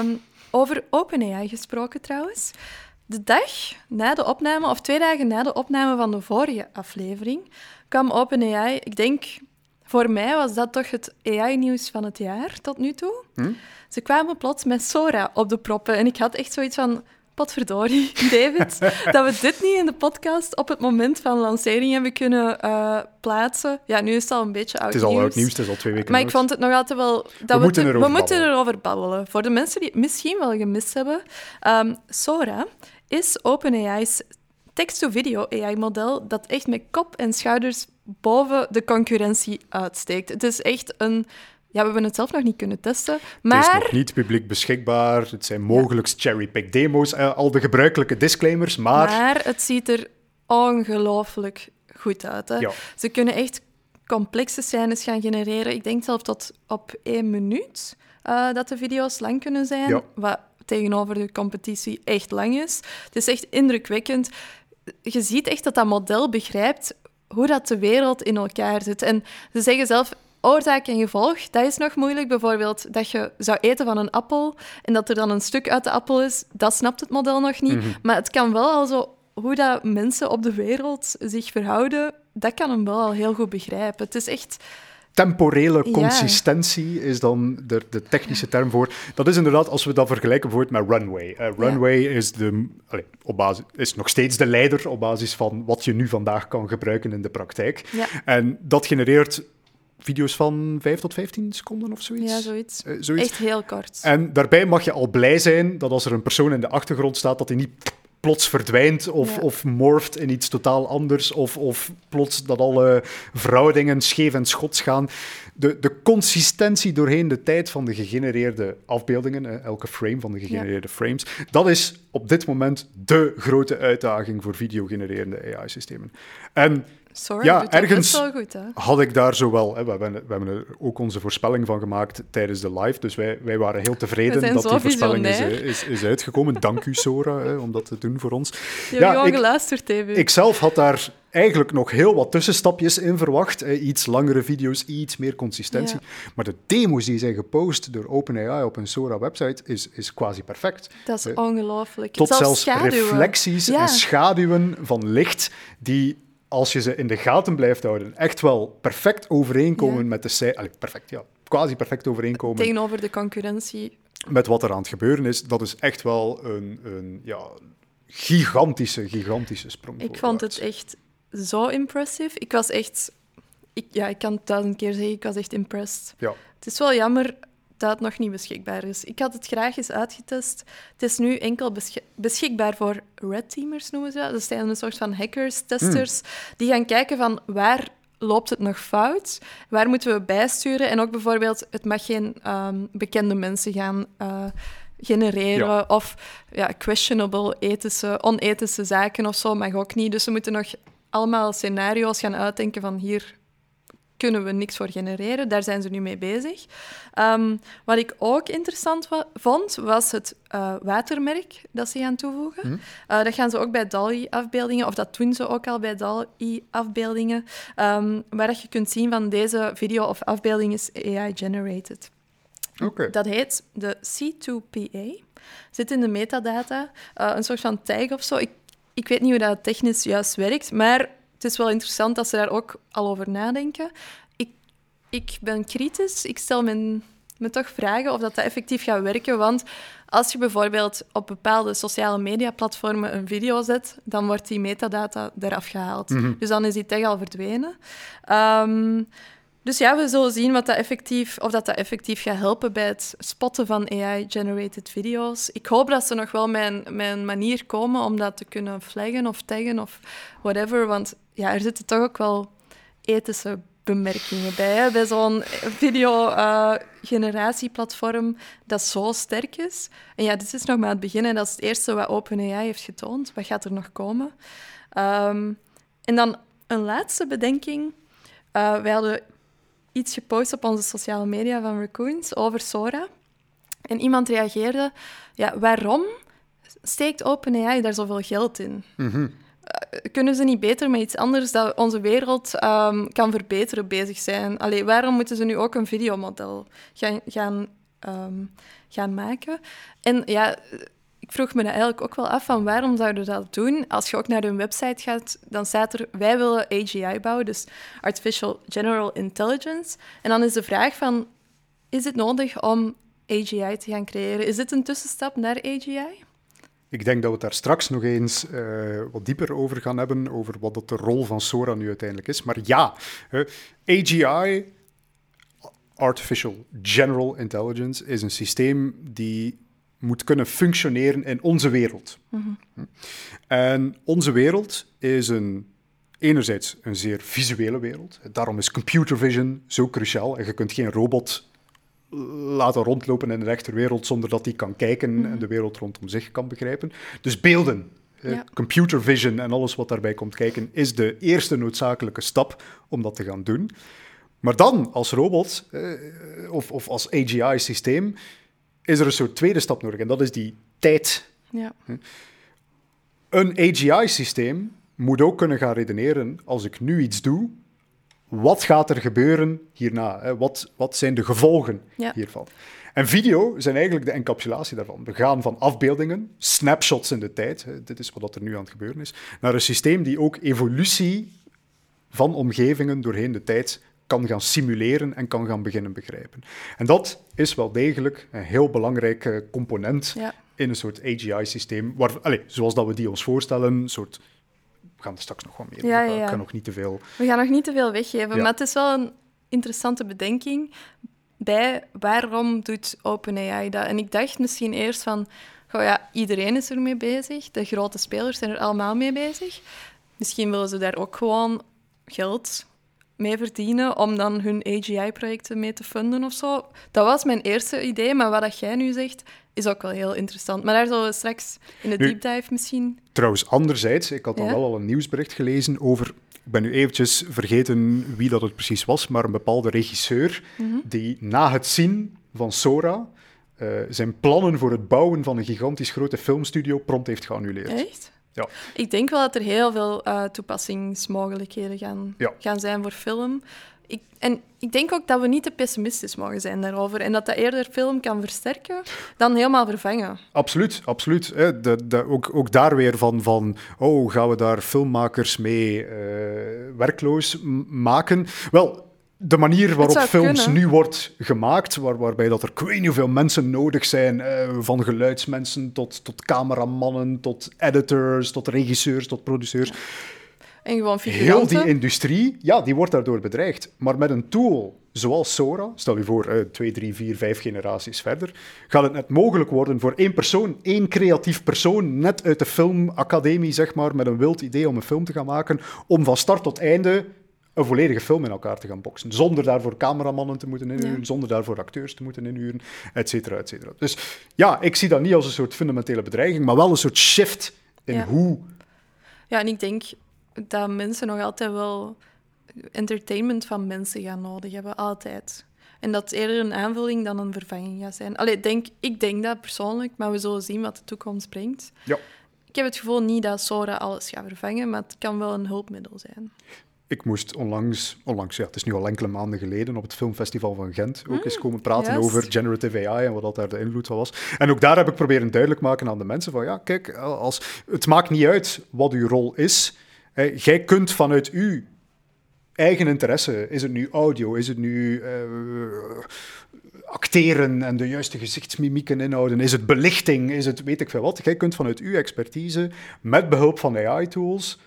um, over OpenAI gesproken trouwens. De dag na de opname, of twee dagen na de opname van de vorige aflevering, kwam OpenAI, ik denk, voor mij was dat toch het AI-nieuws van het jaar tot nu toe. Hm? Ze kwamen plots met Sora op de proppen en ik had echt zoiets van, potverdorie, David, dat we dit niet in de podcast op het moment van lancering hebben kunnen uh, plaatsen. Ja, nu is het al een beetje oud Het is al oud nieuws, het is al twee weken Maar oud. ik vond het nog altijd wel... Dat we, moeten, erover, we moeten erover babbelen. Voor de mensen die het misschien wel gemist hebben. Um, Sora is OpenAI's text-to-video AI-model dat echt met kop en schouders boven de concurrentie uitsteekt. Het is echt een ja, we hebben het zelf nog niet kunnen testen. Maar... Het is nog niet publiek beschikbaar. Het zijn mogelijk ja. cherry-pick demo's, eh, al de gebruikelijke disclaimers, maar... Maar het ziet er ongelooflijk goed uit. Hè? Ja. Ze kunnen echt complexe scènes gaan genereren. Ik denk zelfs tot op één minuut uh, dat de video's lang kunnen zijn. Ja. Wat tegenover de competitie echt lang is. Het is echt indrukwekkend. Je ziet echt dat dat model begrijpt hoe dat de wereld in elkaar zit. En ze zeggen zelf, oorzaak en gevolg, dat is nog moeilijk. Bijvoorbeeld dat je zou eten van een appel en dat er dan een stuk uit de appel is, dat snapt het model nog niet. Mhm. Maar het kan wel al zo, hoe dat mensen op de wereld zich verhouden, dat kan hem wel al heel goed begrijpen. Het is echt temporele consistentie is dan de, de, technische term voor. Dat is inderdaad, als we dat vergelijken bijvoorbeeld met Runway. Uh, runway is, de, allez, op basis, is nog steeds de leider op basis van wat je nu vandaag kan gebruiken in de praktijk. En dat genereert video's van 5 tot 15 seconden of zoiets. Ja, zoiets. Eh, zoiets. Echt heel kort. En daarbij mag je al blij zijn dat als er een persoon in de achtergrond staat, dat hij niet plots verdwijnt of, Ja. of morft in iets totaal anders, of, of plots dat alle verhoudingen scheef en schots gaan. De, de consistentie doorheen de tijd van de gegenereerde afbeeldingen, eh, elke frame van de gegenereerde frames, dat is op dit moment de grote uitdaging voor videogenererende AI-systemen. En Sorry, Ja, ergens- wel goed, hè? had ik daar zo wel... Hè, we, hebben, we hebben er ook onze voorspelling van gemaakt tijdens de live, dus wij, wij waren heel tevreden dat die voorspelling is, is, is uitgekomen. Dank u, Sora, hè, om dat te doen voor ons. Je hebt gewoon ik, geluisterd, TV. ik zelf had daar eigenlijk nog heel wat tussenstapjes in verwacht. hè, iets langere video's, iets meer consistentie. Maar de demos die zijn gepost door OpenAI op een Sora-website is, is quasi perfect. dat is eh, ongelooflijk. Tot zelfs reflecties Ja. en schaduwen van licht die, als je ze in de gaten blijft houden, echt wel perfect overeenkomen Ja. met de cijfers. Perfect, ja. Quasi perfect overeenkomen Tegenover de concurrentie. met wat er aan het gebeuren is. Dat is echt wel een, een ja, gigantische, gigantische sprong. Ik vond het echt zo impressive. Ik was echt... Ik, ja, ik kan het duizend keer zeggen, ik was echt impressed. Ja. Het is wel jammer dat nog niet beschikbaar is. Ik had het graag eens uitgetest. Het is nu enkel beschi- beschikbaar voor red teamers, noemen ze dat. Dat zijn een soort van hackers, testers, die gaan kijken van waar loopt het nog fout? Waar moeten we bijsturen? En ook bijvoorbeeld, het mag geen ehm, bekende mensen gaan eh, genereren Ja. of ja, questionable ethische, onethische zaken of zo mag ook niet. Dus we moeten nog allemaal scenario's gaan uitdenken van hier kunnen we niks voor genereren. Daar zijn ze nu mee bezig. Ehm, wat ik ook interessant wa- vond, was het eh, watermerk dat ze gaan toevoegen. Hm. Eh, dat gaan ze ook bij DALI-afbeeldingen, of dat doen ze ook al bij DALI-afbeeldingen, ehm, waar dat je kunt zien van deze video of afbeelding is AI-generated. Oké. Dat heet de C2PA. Zit in de metadata, eh, een soort van tag of zo. Ik, ik weet niet hoe dat technisch juist werkt, maar het is wel interessant dat ze daar ook al over nadenken. Ik, ik ben kritisch. Ik stel me, me toch vragen of dat, dat effectief gaat werken. Want als je bijvoorbeeld op bepaalde sociale mediaplatformen een video zet, dan wordt die metadata eraf gehaald. Dus dan is die tag al verdwenen. Ehm, dus ja, we zullen zien wat dat effectief, of dat, dat effectief gaat helpen bij het spotten van AI-generated video's. Ik hoop dat ze nog wel mijn, mijn manier komen om dat te kunnen flaggen of taggen of whatever. Want ja, er zitten toch ook wel ethische bemerkingen bij. Hè? Bij zo'n video-generatieplatform dat zo sterk is. En ja, dit is nog maar het begin en dat is het eerste wat OpenAI heeft getoond. Wat gaat er nog komen? Ehm, en dan een laatste bedenking. Uh, wij hadden iets gepost op onze sociale media van Raccoons over Sora. En iemand reageerde, ja, waarom steekt OpenAI daar zoveel geld in? Uh, kunnen ze niet beter met iets anders dat onze wereld um, kan verbeteren bezig zijn? Allee, waarom moeten ze nu ook een videomodel gaan, gaan, um, gaan maken? En ja, ik vroeg me dat eigenlijk ook wel af van waarom zouden we dat doen? Als je ook naar hun website gaat, dan staat er wij willen AGI bouwen, dus Artificial General Intelligence. En dan is de vraag van, is het nodig om AGI te gaan creëren? Is dit een tussenstap naar AGI? Ik denk dat we het daar straks nog eens uh, wat dieper over gaan hebben, over wat dat de rol van Sora nu uiteindelijk is. Maar ja, uh, AGI, Artificial General Intelligence, is een systeem die moet kunnen functioneren in onze wereld. Mm -hmm. En onze wereld is een, enerzijds een zeer visuele wereld. Daarom is computer vision zo cruciaal. En je kunt geen robot laten rondlopen in de rechterwereld zonder dat hij kan kijken mm -hmm. en de wereld rondom zich kan begrijpen. Dus beelden, ja. computer vision en alles wat daarbij komt kijken, is de eerste noodzakelijke stap om dat te gaan doen. Maar dan, als robot eh, of, of als AGI-systeem, is er een soort tweede stap nodig en dat is die tijd. Ja. Een AGI-systeem moet ook kunnen gaan redeneren, als ik nu iets doe, wat gaat er gebeuren hierna? Hè? Wat, wat zijn de gevolgen ja. hiervan? En video zijn eigenlijk de encapsulatie daarvan. We gaan van afbeeldingen, snapshots in de tijd, hè, dit is wat er nu aan het gebeuren is, naar een systeem die ook evolutie van omgevingen doorheen de tijd kan gaan simuleren en kan gaan beginnen begrijpen. En dat is wel degelijk een heel belangrijke component ja. in een soort AGI-systeem, zoals dat we die ons voorstellen, een soort gaan er straks nog wat meer ja, over. Ja, Ik kan nog niet te veel... We gaan nog niet te veel weggeven, maar het is wel een, interessante bedenking bij waarom doet OpenAI dat. En ik dacht misschien eerst van, goh, ja, iedereen is ermee bezig. De grote spelers zijn er allemaal mee bezig. Misschien willen ze daar ook gewoon geld mee verdienen om dan hun AGI-projecten mee te funden of zo. Dat was mijn eerste idee, maar wat dat jij nu zegt, is ook wel heel interessant. Maar daar zullen we straks in de deep dive misschien... Trouwens, anderzijds, ik had dan Ja? wel al een nieuwsbericht gelezen over... Ik ben nu eventjes vergeten wie dat het precies was, maar een bepaalde regisseur Mhm. die na het zien van Sora eh, zijn plannen voor het bouwen van een gigantisch grote filmstudio prompt heeft geannuleerd. Echt? Ja. Ik denk wel dat er heel veel eh, toepassingsmogelijkheden gaan, Ja. gaan zijn voor film. Ik, en ik denk ook dat we niet te pessimistisch mogen zijn daarover. En dat dat eerder film kan versterken dan helemaal vervangen. Absoluut, absoluut. Hè. De, de, ook, ook daar weer van, van, oh, gaan we daar filmmakers mee eh, werkloos maken? Wel, de manier waarop films kunnen. nu wordt gemaakt, waar, waarbij dat er ik weet niet hoeveel mensen nodig zijn, eh, van geluidsmensen tot, tot cameramannen, tot editors, tot regisseurs, tot producers. En gewoon Heel die industrie, ja, die wordt daardoor bedreigd. Maar met een tool zoals Sora, stel je voor, eh, twee, drie, vier, vijf generaties verder, gaat het net mogelijk worden voor één persoon, één creatief persoon, net uit de filmacademie, zeg maar, met een wild idee om een film te gaan maken, om van start tot einde een volledige film in elkaar te gaan boksen. Zonder daarvoor cameramannen te moeten inhuren, Ja. zonder daarvoor acteurs te moeten inhuren, et cetera, et cetera. Dus ja, ik zie dat niet als een soort fundamentele bedreiging, maar wel een soort shift in Ja. hoe Ja, en ik denk dat mensen nog altijd wel entertainment van mensen gaan nodig hebben, altijd. En dat het eerder een aanvulling dan een vervanging gaat zijn. Allee, denk, ik denk dat persoonlijk, maar we zullen zien wat de toekomst brengt. Ja. Ik heb het gevoel niet dat Sora alles gaat vervangen, maar het kan wel een hulpmiddel zijn. Ik moest onlangs, onlangs, ja, het is nu al enkele maanden geleden, op het Filmfestival van Gent ook eens komen praten juist. over generative AI en wat dat daar de invloed van was. En ook daar heb ik proberen duidelijk maken aan de mensen van, ja, kijk, als, het maakt niet uit wat uw rol is. Jij kunt vanuit uw eigen interesse, is het nu audio, is het nu eh, acteren en de juiste gezichtsmimieken inhouden, is het belichting, is het weet ik veel wat. Jij kunt vanuit uw expertise, met behulp van AI-tools,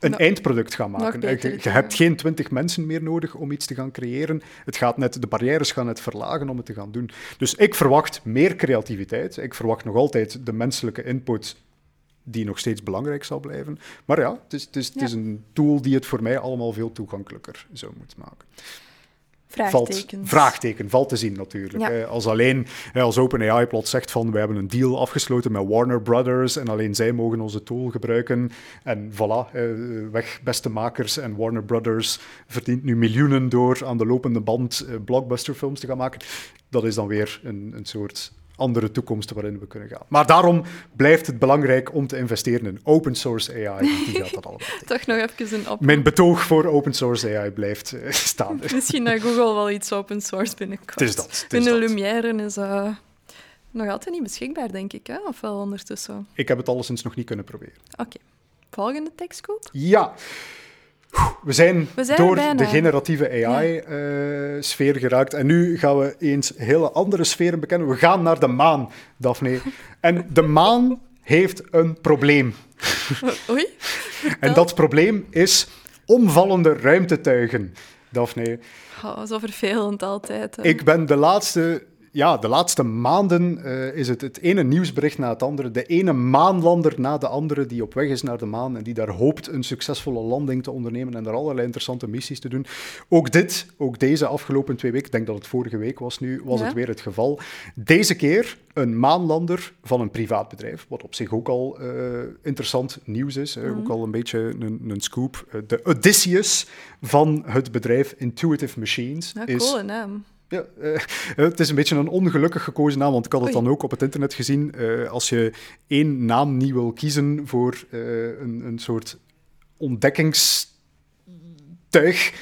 een Nog- eindproduct gaan maken. beter, je, je ja. hebt geen twintig mensen meer nodig om iets te gaan creëren. Het gaat net, de barrières gaan het verlagen om het te gaan doen. Dus ik verwacht meer creativiteit. Ik verwacht nog altijd de menselijke input die nog steeds belangrijk zal blijven. Maar ja, het is, het is, het is Ja. een tool die het voor mij allemaal veel toegankelijker zou moeten maken. Valt, Vraagtekens. vraagteken, valt te zien natuurlijk. Ja. Als alleen, als OpenAI plots zegt van we hebben een deal afgesloten met Warner Brothers en alleen zij mogen onze tool gebruiken en voilà, weg beste makers en Warner Brothers verdient nu miljoenen door aan de lopende band eh, blockbusterfilms te gaan maken. Dat is dan weer een, een soort andere toekomst waarin we kunnen gaan. Maar daarom blijft het belangrijk om te investeren in open source AI. Die gaat dat allemaal. Toch nog even een op. Mijn betoog voor open source AI blijft eh, staan. Misschien dat Google wel iets open source binnenkort. Het is dat, het is de dat. Lumière is eh, nog altijd niet beschikbaar, denk ik. Hè? Of wel ondertussen? Ik heb het alleszins nog niet kunnen proberen. Oké. Volgende tekstgroep? Ja. We zijn, We zijn door bijna. de generatieve AI-sfeer geraakt. En nu gaan we eens hele andere sferen bekennen. We gaan naar de maan, Daphne. En de maan heeft een probleem. Oei. En dat probleem is omvallende ruimtetuigen, Daphne. Oh, zo vervelend altijd. hè. Ik ben de laatste, ja, de laatste maanden eh, is het het ene nieuwsbericht na het andere. De ene maanlander na de andere die op weg is naar de maan en die daar hoopt een succesvolle landing te ondernemen en daar allerlei interessante missies te doen. Ook dit, ook deze afgelopen twee weken, ik denk dat het vorige week was nu, was Ja. het weer het geval. Deze keer een maanlander van een privaat bedrijf, wat op zich ook al eh, interessant nieuws is. hè, Ook al een beetje een, een scoop. Eh, de Odysseus van het bedrijf Intuitive Machines Ja, is coole naam. Ja, eh, het is een beetje een ongelukkig gekozen naam, want ik had het Oei. dan ook op het internet gezien. Eh, als je één naam niet wil kiezen voor eh, een, een soort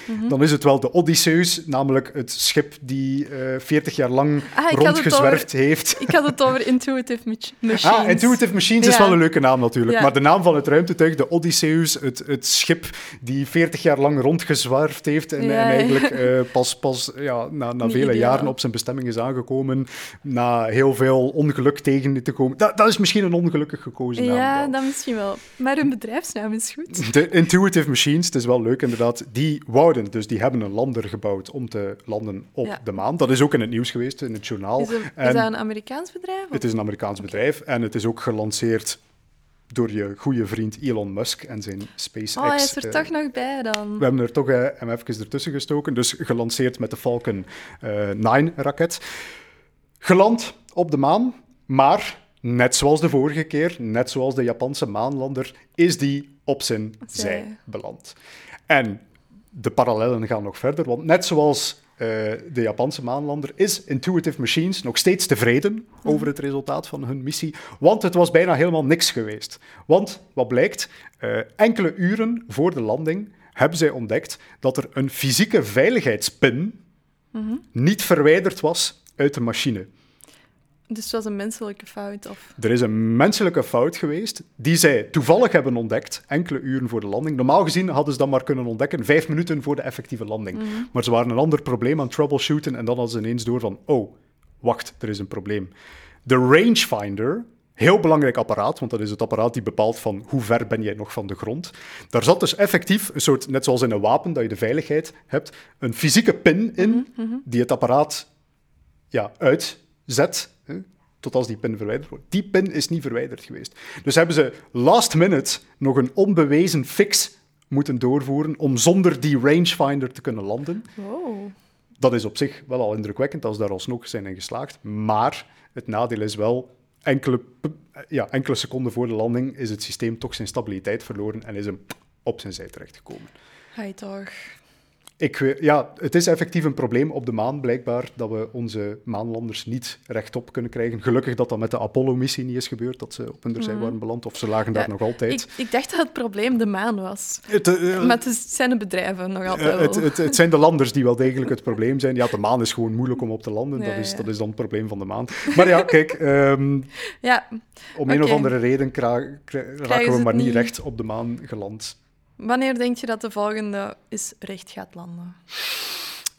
Mhm. dan is het wel de Odysseus, namelijk het schip die eh 40 jaar lang Ah, rondgezwerfd heeft. Ik had het over Intuitive Mach- Machines. Ah, Intuitive Machines is wel een leuke naam natuurlijk. Ja. Maar de naam van het ruimtetuig, de Odysseus, het, het schip die 40 jaar lang rondgezwerfd heeft en, Ja, en ja. eigenlijk eh, pas, pas ja, na, na vele ideaal. jaren op zijn bestemming is aangekomen, na heel veel ongeluk tegen te komen. Dat, dat is misschien een ongelukkig gekozen naam. Ja, dat misschien wel. Maar hun bedrijfsnaam is goed. De Intuitive Machines, het is wel leuk inderdaad, die die wouden, dus die hebben een lander gebouwd om te landen op Ja. de maan. Dat is ook in het nieuws geweest, in het journaal. Is, dat een Amerikaans bedrijf? of- het is een Amerikaans bedrijf en het is ook gelanceerd door je goede vriend Elon Musk en zijn SpaceX. Oh, hij is er eh, toch nog bij dan. we hebben er toch hem even ertussen gestoken. Dus gelanceerd met de Falcon eh 9-raket. Geland op de maan, maar net zoals de vorige keer, net zoals de Japanse maanlander, is die op zijn Zij. zij beland. En de parallellen gaan nog verder, want net zoals eh, de Japanse maanlander is Intuitive Machines nog steeds tevreden over het resultaat van hun missie, want het was bijna helemaal niks geweest. Want wat blijkt, eh, enkele uren voor de landing hebben zij ontdekt dat er een fysieke veiligheidspin niet verwijderd was uit de machine. Dus het was een menselijke fout. Of... Er is een menselijke fout geweest die zij toevallig hebben ontdekt, enkele uren voor de landing. Normaal gezien hadden ze dat maar kunnen ontdekken vijf minuten voor de effectieve landing. Maar ze waren een ander probleem aan troubleshooten en dan hadden ze ineens door van, oh, wacht, er is een probleem. De rangefinder, heel belangrijk apparaat, want dat is het apparaat die bepaalt van hoe ver ben jij nog van de grond. Daar zat dus effectief een soort, net zoals in een wapen, dat je de veiligheid hebt, een fysieke pin in die het apparaat ja, uitzet, tot als die pin verwijderd wordt. Die pin is niet verwijderd geweest. Dus hebben ze last minute nog een onbewezen fix moeten doorvoeren om zonder die rangefinder te kunnen landen. Wow. Dat is op zich wel al indrukwekkend als ze daar alsnog zijn in geslaagd. Maar het nadeel is wel, enkele, ja, enkele seconden voor de landing is het systeem toch zijn stabiliteit verloren en is hem op zijn zij terechtgekomen. Je toch. Ik, ja, het is effectief een probleem op de maan, blijkbaar, dat we onze maanlanders niet rechtop kunnen krijgen. Gelukkig dat dat met de Apollo-missie niet is gebeurd, dat ze op hun zij waren beland, of ze lagen daar Ja, nog altijd. Ik, ik dacht dat het probleem de maan was. Het, eh, Maar het zijn de bedrijven nog altijd eh, wel. het, het, het zijn de landers die wel degelijk het probleem zijn. Ja, de maan is gewoon moeilijk om op te landen, Ja, dat, is, ja. dat is dan het probleem van de maan. Maar ja, kijk, ehm, Ja, om een of andere reden raken we maar niet? recht op de maan geland. Wanneer denk je dat de volgende is recht gaat landen?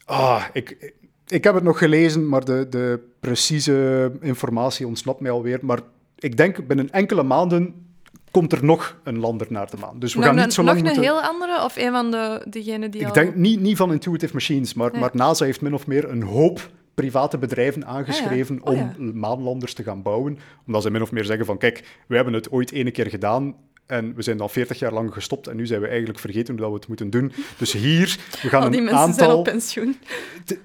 Ah, ik, ik heb het nog gelezen, maar de, de precieze informatie ontsnapt mij alweer. Maar ik denk binnen enkele maanden komt er nog een lander naar de maan. Dus we nog gaan een, niet zo nog lang een moeten... heel andere of een van de, degenen die Ik al... denk niet, niet van Intuitive Machines, maar, Nee. maar NASA heeft min of meer een hoop private bedrijven aangeschreven Oh ja. om maanlanders te gaan bouwen. Omdat ze min of meer zeggen van, kijk, we hebben het ooit ene keer gedaan en we zijn dan 40 jaar lang gestopt en nu zijn we eigenlijk vergeten hoe dat we het moeten doen. Dus hier, we gaan al die een mensen zijn aantal... op pensioen.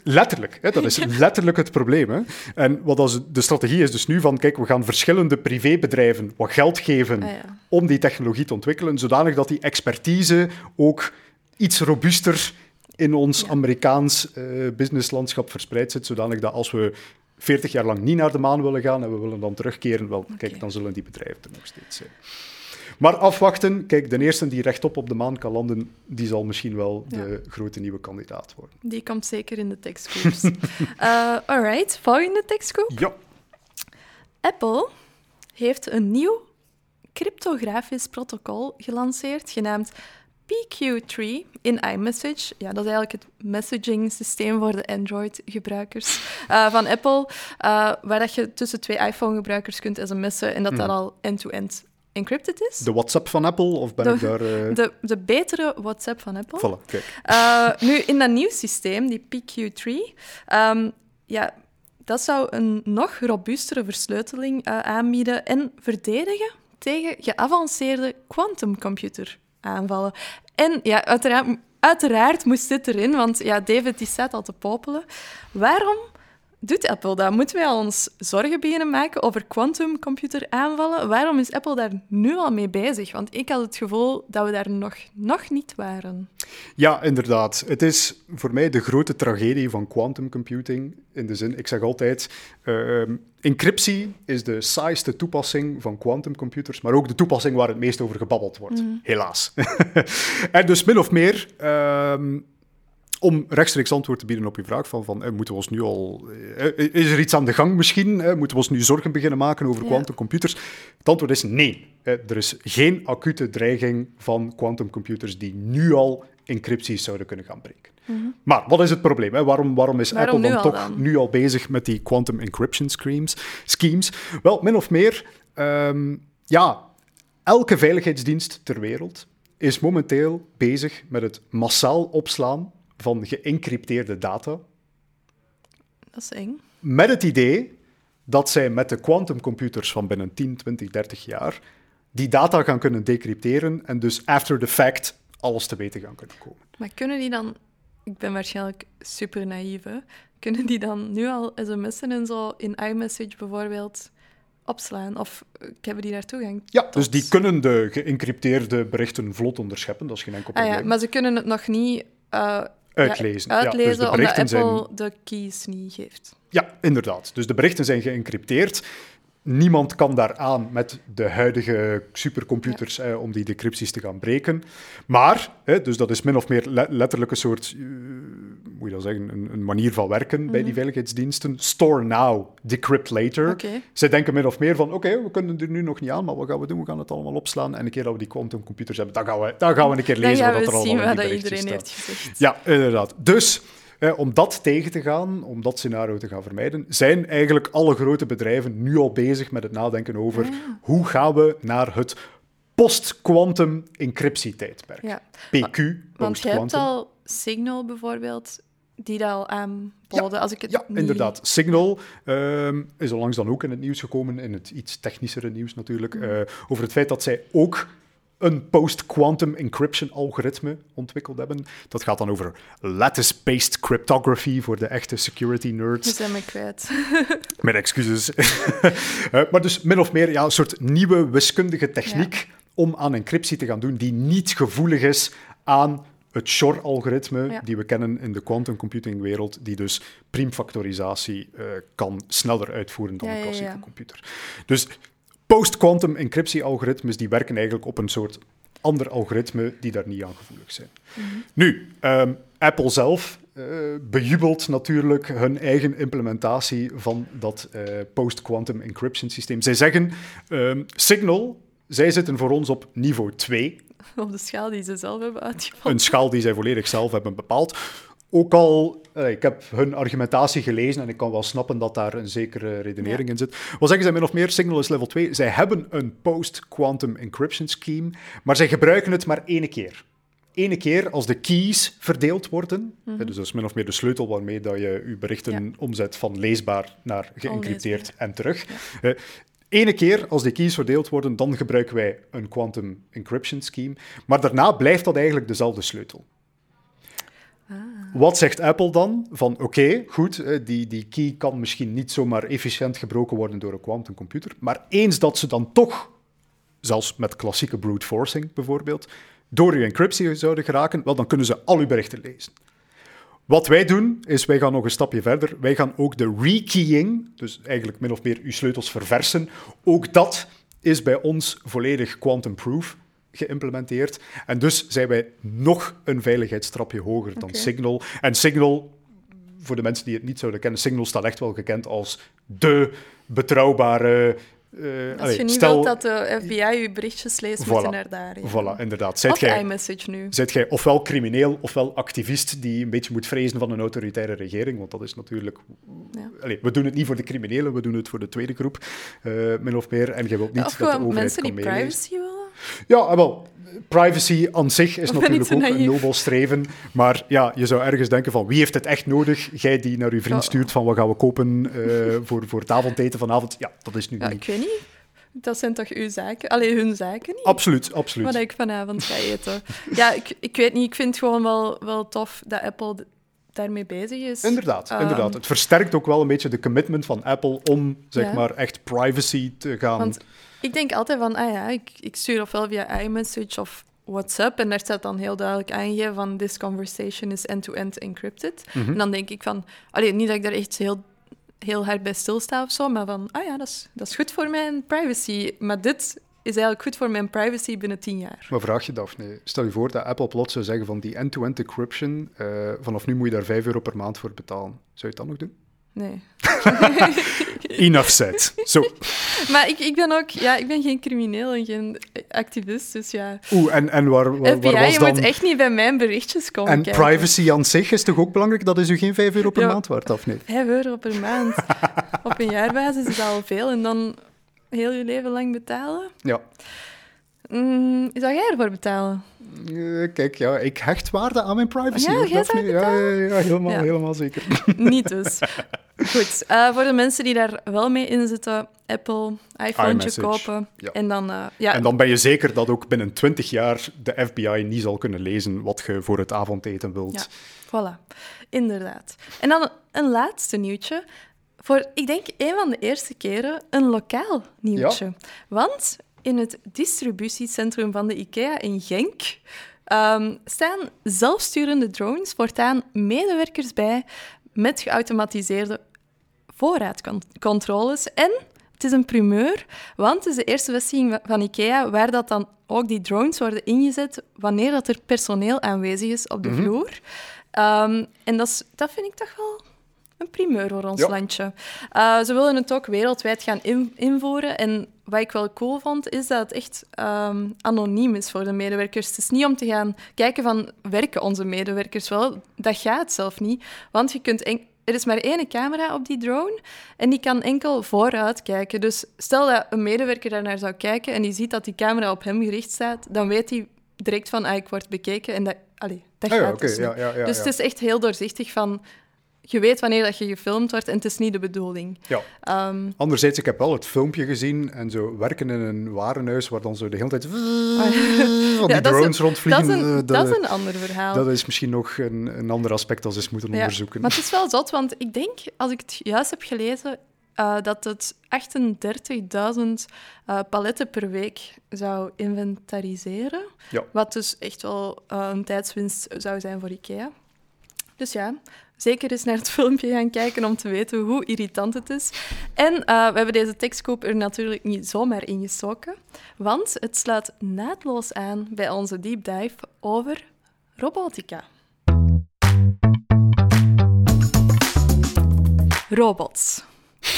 Letterlijk, hè, dat is letterlijk het probleem. Hè. En wat als de strategie is dus nu van, kijk, we gaan verschillende privébedrijven wat geld geven Ah, ja. om die technologie te ontwikkelen, zodanig dat die expertise ook iets robuuster in ons Ja. Amerikaans eh, businesslandschap verspreid zit, zodanig dat als we 40 jaar lang niet naar de maan willen gaan en we willen dan terugkeren, wel, kijk, dan zullen die bedrijven er nog steeds zijn. Maar afwachten, kijk, de eerste die rechtop op de maan kan landen, die zal misschien wel de grote nieuwe kandidaat worden. Die komt zeker in de tekstgroeps. Eh alright, volgende tekstgroep. Ja. Apple heeft een nieuw cryptografisch protocol gelanceerd, genaamd PQ3 in iMessage. Ja, dat is eigenlijk het messaging systeem voor de Android-gebruikers eh, van Apple, eh, waar dat je tussen twee iPhone-gebruikers kunt sms'en en dat dat al end-to-end encrypted is. De WhatsApp van Apple, of ben De- ik daar... eh De, de betere WhatsApp van Apple. Voilà, kijk. Eh, nu, in dat nieuw systeem, die PQ3, ehm, ja, dat zou een nog robuustere versleuteling eh, aanbieden en verdedigen tegen geavanceerde quantumcomputer-aanvallen. En ja, uiteraard, uiteraard moest dit erin, want ja, David die staat al te popelen. Waarom doet Apple dat? Moeten wij al ons zorgen beginnen maken over quantumcomputeraanvallen? Waarom is Apple daar nu al mee bezig? Want ik had het gevoel dat we daar nog, nog niet waren. Ja, inderdaad. Het is voor mij de grote tragedie van quantum computing. In de zin, ik zeg altijd, ehm, encryptie is de saaiste toepassing van quantumcomputers, maar ook de toepassing waar het meest over gebabbeld wordt. Helaas. en dus min of meer, ehm, om rechtstreeks antwoord te bieden op uw vraag van, van eh, moeten we ons nu al... eh, is er iets aan de gang misschien? Eh, moeten we ons nu zorgen beginnen maken over Ja. quantumcomputers? Het antwoord is nee. Eh, er is geen acute dreiging van quantumcomputers die nu al encrypties zouden kunnen gaan breken. Maar wat is het probleem? Hè? Waarom, waarom is Mhm. Waarom Apple dan toch dan? nu al bezig met die quantum encryption schemes? schemes? Wel, min of meer, ehm, ja, elke veiligheidsdienst ter wereld is momenteel bezig met het massaal opslaan van geëncrypteerde data. Dat is eng. Met het idee dat zij met de quantumcomputers van binnen 10, 20, 30 jaar die data gaan kunnen decrypteren en dus after the fact alles te weten gaan kunnen komen. Maar kunnen die dan... Ik ben waarschijnlijk super naïef, hè. Kunnen die dan nu al sms'en en zo in iMessage bijvoorbeeld opslaan? Of eh, hebben die daar toegang Ja, tot? dus die kunnen de geëncrypteerde berichten vlot onderscheppen, dat is geen enkel Ah probleem. ja, maar ze kunnen het nog niet... eh, Uitlezen. ja, Ja, dus de uitlezen omdat berichten Apple zijn- de keys niet geeft. Ja, inderdaad. Dus de berichten zijn geëncrypteerd. Niemand kan daaraan met de huidige supercomputers eh, om die decrypties te gaan breken. Maar, dus dat is min of meer le- letterlijk een soort, eh, hoe je dat zeggen, een, een manier van werken bij die veiligheidsdiensten. Store now, decrypt later. Mhm. Zij denken min of meer van, oké, we kunnen er nu nog niet aan, maar wat gaan we doen? We gaan het allemaal opslaan. En een keer dat we die quantumcomputers hebben, dan gaan we, dan gaan we een keer lezen gaan wat we er allemaal zien in wat die dat berichtjes iedereen staat. heeft gezegd. Ja, inderdaad. Dus eh, om dat tegen te gaan, om dat scenario te gaan vermijden, zijn eigenlijk alle grote bedrijven nu al bezig met het nadenken over Ah, hoe gaan we naar het post-quantum encryptietijdperk. Ja. PQ, Want je hebt al Signal bijvoorbeeld, die dat al aanboden. als ik het Ja, niet... inderdaad. Signal ehm, is onlangs dan ook in het nieuws gekomen, in het iets technischere nieuws natuurlijk, Mhm. eh, over het feit dat zij ook een post-quantum encryption algoritme ontwikkeld hebben. Dat gaat dan over lattice-based cryptography voor de echte security We nerds. zijn me kwijt. Mijn excuses. Eh, maar dus min of meer ja, een soort nieuwe wiskundige techniek om aan encryptie te gaan doen die niet gevoelig is aan het Shor-algoritme Ja. die we kennen in de quantum computing wereld, die dus primfactorisatie eh, kan sneller uitvoeren dan Ja, een klassieke computer. Dus post-quantum encryptie-algoritmes die werken eigenlijk op een soort ander algoritme die daar niet aan gevoelig zijn. Mhm. Nu, ehm, Apple zelf eh, bejubelt natuurlijk hun eigen implementatie van dat eh, post-quantum encryption systeem. Zij zeggen, ehm, Signal, zij zitten voor ons op niveau 2, Op de schaal die ze zelf hebben uitgevonden. een schaal die zij volledig zelf hebben bepaald. Ook al, ik heb hun argumentatie gelezen en ik kan wel snappen dat daar een zekere redenering in zit. Wat zeggen zij min of meer? Signal is level 2. Zij hebben een post-quantum encryption scheme, maar zij gebruiken het maar één keer. Ene keer als de keys verdeeld worden, hè, dus dat is min of meer de sleutel waarmee dat je je berichten Ja. omzet van leesbaar naar geëncrypteerd en terug. Eh, Ene keer als die keys verdeeld worden, dan gebruiken wij een quantum encryption scheme. Maar daarna blijft dat eigenlijk dezelfde sleutel. Wat zegt Apple dan? Van oké, goed, eh, die, die key kan misschien niet zomaar efficiënt gebroken worden door een quantumcomputer. Maar eens dat ze dan toch, zelfs met klassieke brute forcing bijvoorbeeld, door uw encryptie zouden geraken, wel, dan kunnen ze al uw berichten lezen. Wat wij doen, is wij gaan nog een stapje verder. Wij gaan ook de rekeying, dus eigenlijk min of meer uw sleutels verversen, ook dat is bij ons volledig quantum-proof geïmplementeerd. En dus zijn wij nog een veiligheidstrapje hoger dan. Signal. En Signal, voor de mensen die het niet zouden kennen, Signal staat echt wel gekend als de betrouwbare... eh, Als je niet stel- wilt dat de FBI je berichtjes leest, Voilà. naar daar. ja. Voilà, inderdaad. Zijt Of iMessage nu. Zijt jij ofwel crimineel ofwel activist die een beetje moet vrezen van een autoritaire regering? Want dat is natuurlijk. Ja. Allee, we doen het niet voor de criminelen, we doen het voor de tweede groep, eh, min of meer. En jij wilt niet Of dat de gewoon overheid mensen die privacy willen. Ja, ah, wel. Privacy aan zich is natuurlijk ook een nobel streven. Maar ja, je zou ergens denken van wie heeft het echt nodig? Jij die naar je vriend stuurt van wat gaan we kopen eh, voor, voor het avondeten vanavond. Ja, dat is nu Ja, niet. ik weet niet. Dat zijn toch uw zaken? Allee, hun zaken niet? Absoluut, absoluut. Wat ik vanavond ga eten. ja, ik, ik weet niet. Ik vind het gewoon wel, wel tof dat Apple daarmee bezig is. Inderdaad, Ehm, inderdaad. Het versterkt ook wel een beetje de commitment van Apple om zeg Ja. maar echt privacy te gaan. Want ik denk altijd van, ah ja, ik, ik stuur ofwel via iMessage of WhatsApp en daar staat dan heel duidelijk aangegeven van this conversation is end-to-end encrypted. Mhm. En dan denk ik van, allee, niet dat ik daar echt heel, heel hard bij stilsta of zo, maar van, ah ja, dat is, dat is goed voor mijn privacy. Maar dit is eigenlijk goed voor mijn privacy binnen tien jaar. Maar vraag je, Daphne, stel je voor dat Apple plots zou zeggen van die end-to-end encryption, eh, vanaf nu moet je daar 5 euro per maand voor betalen. Zou je het dan nog doen? Nee. Enough said. Zo. Maar ik, ik ben ook, ja, ik ben geen crimineel en geen activist, dus ja. Oeh, en, en waar, waar, FBI, waar was je dan... moet echt niet bij mijn berichtjes komen En kijken. privacy aan zich is toch ook belangrijk? Dat is u geen 5 euro per Ja. maand waard, Daphne? 5 euro per maand. Op een jaarbasis is dat al veel. En dan heel je leven lang betalen. Ja. Mm, zou jij ervoor betalen? Eh, kijk, ja, ik hecht waarde aan mijn privacy. Ja, ja, ja, helemaal, Ja. helemaal zeker. Niet dus. Goed, eh, voor de mensen die daar wel mee in zitten, Apple, iPhone iMessage, kopen. ja. En dan, eh, ja, En dan ben je zeker dat ook binnen 20 jaar de FBI niet zal kunnen lezen wat je voor het avondeten wilt. Ja. Voilà, inderdaad. En dan een, een laatste nieuwtje. Voor, ik denk, een van de eerste keren een lokaal nieuwtje. Want in het distributiecentrum van de IKEA in Genk ehm, staan zelfsturende drones voortaan medewerkers bij met geautomatiseerde voorraadcontroles. En het is een primeur, want het is de eerste vestiging van IKEA waar dat dan ook die drones worden ingezet wanneer dat er personeel aanwezig is op de vloer. Ehm, en dat, is, dat vind ik toch wel een primeur voor ons Ja. landje. Eh, ze willen het ook wereldwijd gaan in- invoeren. En wat ik wel cool vond, is dat het echt ehm, anoniem is voor de medewerkers. Het is niet om te gaan kijken van, werken onze medewerkers wel? Dat gaat zelf niet. Want je kunt er is maar één camera op die drone en die kan enkel vooruit kijken. Dus stel dat een medewerker daarnaar zou kijken en die ziet dat die camera op hem gericht staat, dan weet hij direct van, ah, ik word bekeken. En dat, allee, dat Ah ja, gaat dus ja, ja, dus het is echt heel doorzichtig van... Je weet wanneer dat je gefilmd wordt en het is niet de bedoeling. Ja. Ehm, Anderzijds, ik heb wel het filmpje gezien en zo werken in een warenhuis waar dan zo de hele tijd van die ja, dat is drones een- rondvliegen. Dat is, een, dat is een ander verhaal. dat is misschien nog een, een ander aspect als we eens moeten Ja, onderzoeken. Maar het is wel zot, want ik denk, als ik het juist heb gelezen, eh, dat het 38.000 eh, paletten per week zou inventariseren. Ja. Wat dus echt wel eh, een tijdswinst zou zijn voor IKEA. Dus ja, zeker eens naar het filmpje gaan kijken om te weten hoe irritant het is. En eh, we hebben deze tekstkoop er natuurlijk niet zomaar ingestoken, want het sluit naadloos aan bij onze deep dive over robotica. Robots.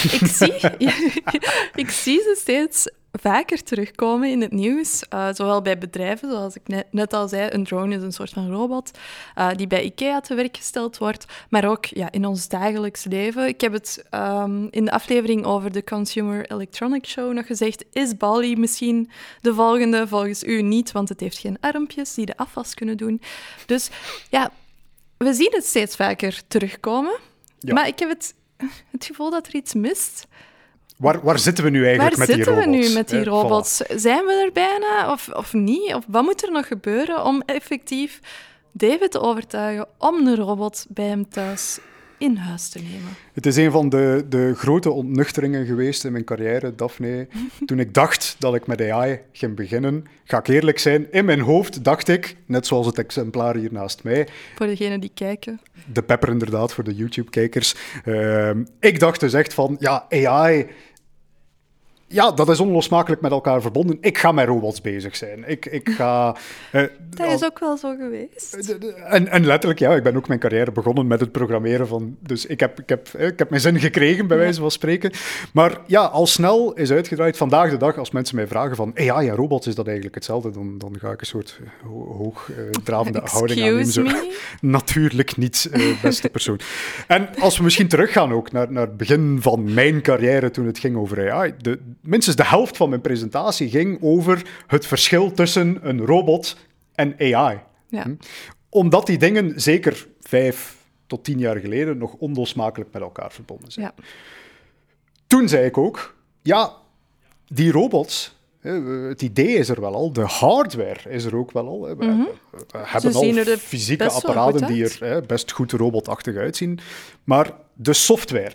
Ik zie, ik zie ze steeds vaker terugkomen in het nieuws, eh, zowel bij bedrijven, zoals ik net, net al zei, een drone is een soort van robot eh, die bij IKEA te werk gesteld wordt, maar ook ja, in ons dagelijks leven. Ik heb het ehm, in de aflevering over de Consumer Electronics Show nog gezegd, is Bali misschien de volgende? Volgens u niet, want het heeft geen armpjes die de afwas kunnen doen. Dus ja, we zien het steeds vaker terugkomen, Ja. maar ik heb het, het gevoel dat er iets mist. Waar, waar zitten we nu eigenlijk Waar met die zitten we robots? nu met die robots? Zijn we er bijna of, of niet? Of wat moet er nog gebeuren om effectief David te overtuigen om een robot bij hem thuis in huis te nemen? Het is een van de, de grote ontnuchteringen geweest in mijn carrière, Daphne. Toen ik dacht dat ik met AI ging beginnen, ga ik eerlijk zijn, in mijn hoofd dacht ik, net zoals het exemplaar hier naast mij, Voor degenen die kijken. de pepper inderdaad voor de YouTube-kijkers. Ehm, ik dacht dus echt van, ja, AI... Ja, dat is onlosmakelijk met elkaar verbonden. Ik ga met robots bezig zijn. Ik, ik ga... eh, Dat is ook wel zo geweest. de- En, en letterlijk, ja, ik ben ook mijn carrière begonnen met het programmeren van... Dus ik heb, ik heb, eh, ik heb mijn zin gekregen, bij Ja. wijze van spreken. Maar ja, al snel is uitgedraaid. Vandaag de dag, als mensen mij vragen van... AI en robots, is dat eigenlijk hetzelfde? Dan, dan ga ik een soort eh, ho- hoogdravende houding aannemen. Zo. Natuurlijk niet, eh, beste persoon. En als we misschien teruggaan ook naar, naar het begin van mijn carrière toen het ging over AI. De, minstens de helft van mijn presentatie ging over het verschil tussen een robot en AI. Ja. Omdat die dingen zeker vijf tot tien jaar geleden nog onlosmakelijk met elkaar verbonden zijn. ja. Toen zei ik ook, ja, die robots, het idee is er wel al, de hardware is er ook wel al. Hè. We, hebben al Mhm. fysieke apparaten die er best goed robotachtig uitzien. Maar de software,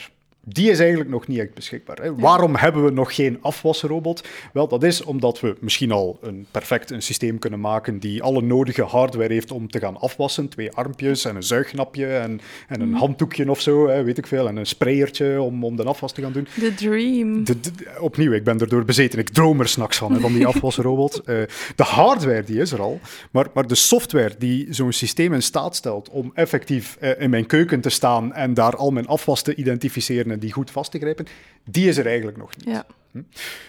die is eigenlijk nog niet echt beschikbaar. Hè. Waarom hebben we nog geen afwasrobot? Wel, dat is omdat we misschien al een perfect een systeem kunnen maken die alle nodige hardware heeft om te gaan afwassen. Twee armpjes en een zuignapje en, en Mhm. een handdoekje of zo, hè, weet ik veel. En een sprayertje om, om de afwas te gaan doen. The dream. De, de- opnieuw, ik ben erdoor bezeten. Ik droom er s'nachts van, hè, van die afwasrobot. Eh, de hardware, die is er al. Maar, maar de software die zo'n systeem in staat stelt om effectief eh, in mijn keuken te staan en daar al mijn afwas te identificeren en die goed vast te grijpen, die is er eigenlijk nog niet. Ja.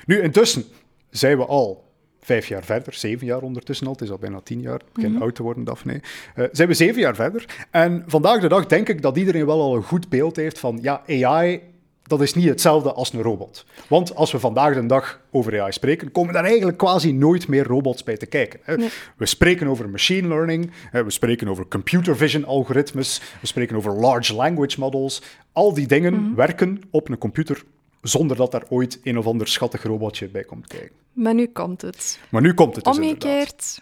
Nu, intussen zijn we al vijf jaar verder, zeven jaar ondertussen al, het is al bijna tien jaar, ik begin oud te worden, Daphne. Eh, zijn we zeven jaar verder. En vandaag de dag denk ik dat iedereen wel al een goed beeld heeft van, ja, AI, dat is niet hetzelfde als een robot. Want als we vandaag de dag over AI spreken, komen daar eigenlijk quasi nooit meer robots bij te kijken. Nee. We spreken over machine learning, hè, we spreken over computer vision algoritmes, we spreken over large language models. Al die dingen werken op een computer zonder dat daar ooit een of ander schattig robotje bij komt kijken. Maar nu komt het. Maar nu komt het dus inderdaad. Omgekeerd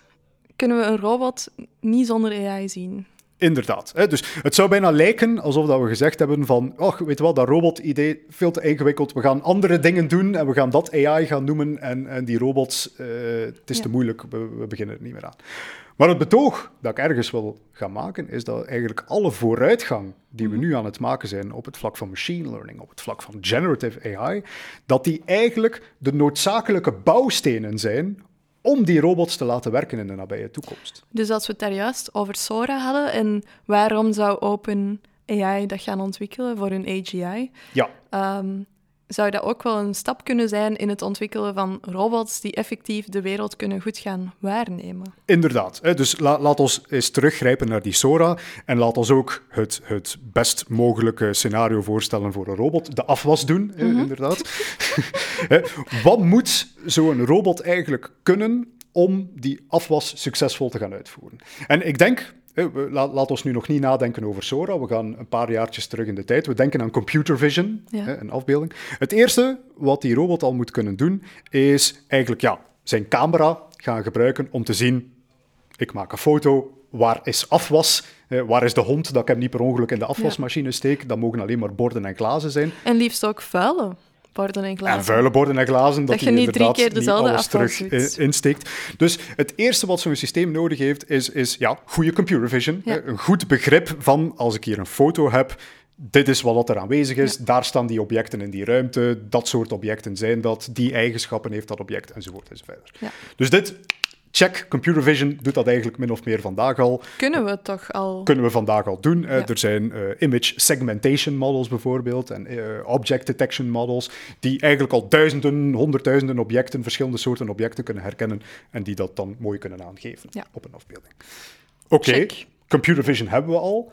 kunnen we een robot niet zonder AI zien. Inderdaad. Hè? Dus het zou bijna lijken alsof dat we gezegd hebben van, oh, weet je wat, dat robot-idee, veel te ingewikkeld. We gaan andere dingen doen en we gaan dat AI gaan noemen. En, en die robots, eh, het is Ja. te moeilijk, we, we beginnen er niet meer aan. Maar het betoog dat ik ergens wil gaan maken, is dat eigenlijk alle vooruitgang die we nu aan het maken zijn op het vlak van machine learning, op het vlak van generative AI, dat die eigenlijk de noodzakelijke bouwstenen zijn om die robots te laten werken in de nabije toekomst. Dus als we het daar juist over Sora hadden en waarom zou OpenAI dat gaan ontwikkelen voor hun AGI, Ja, ehm, zou dat ook wel een stap kunnen zijn in het ontwikkelen van robots die effectief de wereld kunnen goed gaan waarnemen. Inderdaad. Dus la, laat ons eens teruggrijpen naar die Sora en laat ons ook het, het best mogelijke scenario voorstellen voor een robot. De afwas doen, hè, inderdaad. Wat moet zo'n robot eigenlijk kunnen om die afwas succesvol te gaan uitvoeren? En ik denk... Laat ons nu nog niet nadenken over Sora. We gaan een paar jaartjes terug in de tijd. We denken aan computer vision, Ja. een afbeelding. Het eerste wat die robot al moet kunnen doen, is eigenlijk ja, zijn camera gaan gebruiken om te zien ik maak een foto. Waar is afwas? Eh, waar is de hond dat ik hem niet per ongeluk in de afwasmachine steek? Dat mogen alleen maar borden en glazen zijn. En liefst ook vuile borden en glazen. En vuile borden en glazen, dat, Dat je niet drie keer dezelfde alles terug doet. in- insteekt. Dus het eerste wat zo'n systeem nodig heeft, is, is ja, goede computer vision. Ja. Eh, Een goed begrip van, als ik hier een foto heb, dit is wat er aanwezig is, daar staan die objecten in die ruimte, dat soort objecten zijn dat, die eigenschappen heeft dat object, enzovoort enzovoort. Ja. Dus dit, check, computer vision doet dat eigenlijk min of meer vandaag al. Kunnen we het toch al... kunnen we vandaag al doen. Eh, Ja. Er zijn eh, image segmentation models bijvoorbeeld en eh, object detection models die eigenlijk al duizenden, honderdduizenden objecten, verschillende soorten objecten kunnen herkennen en die dat dan mooi kunnen aangeven Ja. op een afbeelding. Oké, Check. computer vision hebben we al.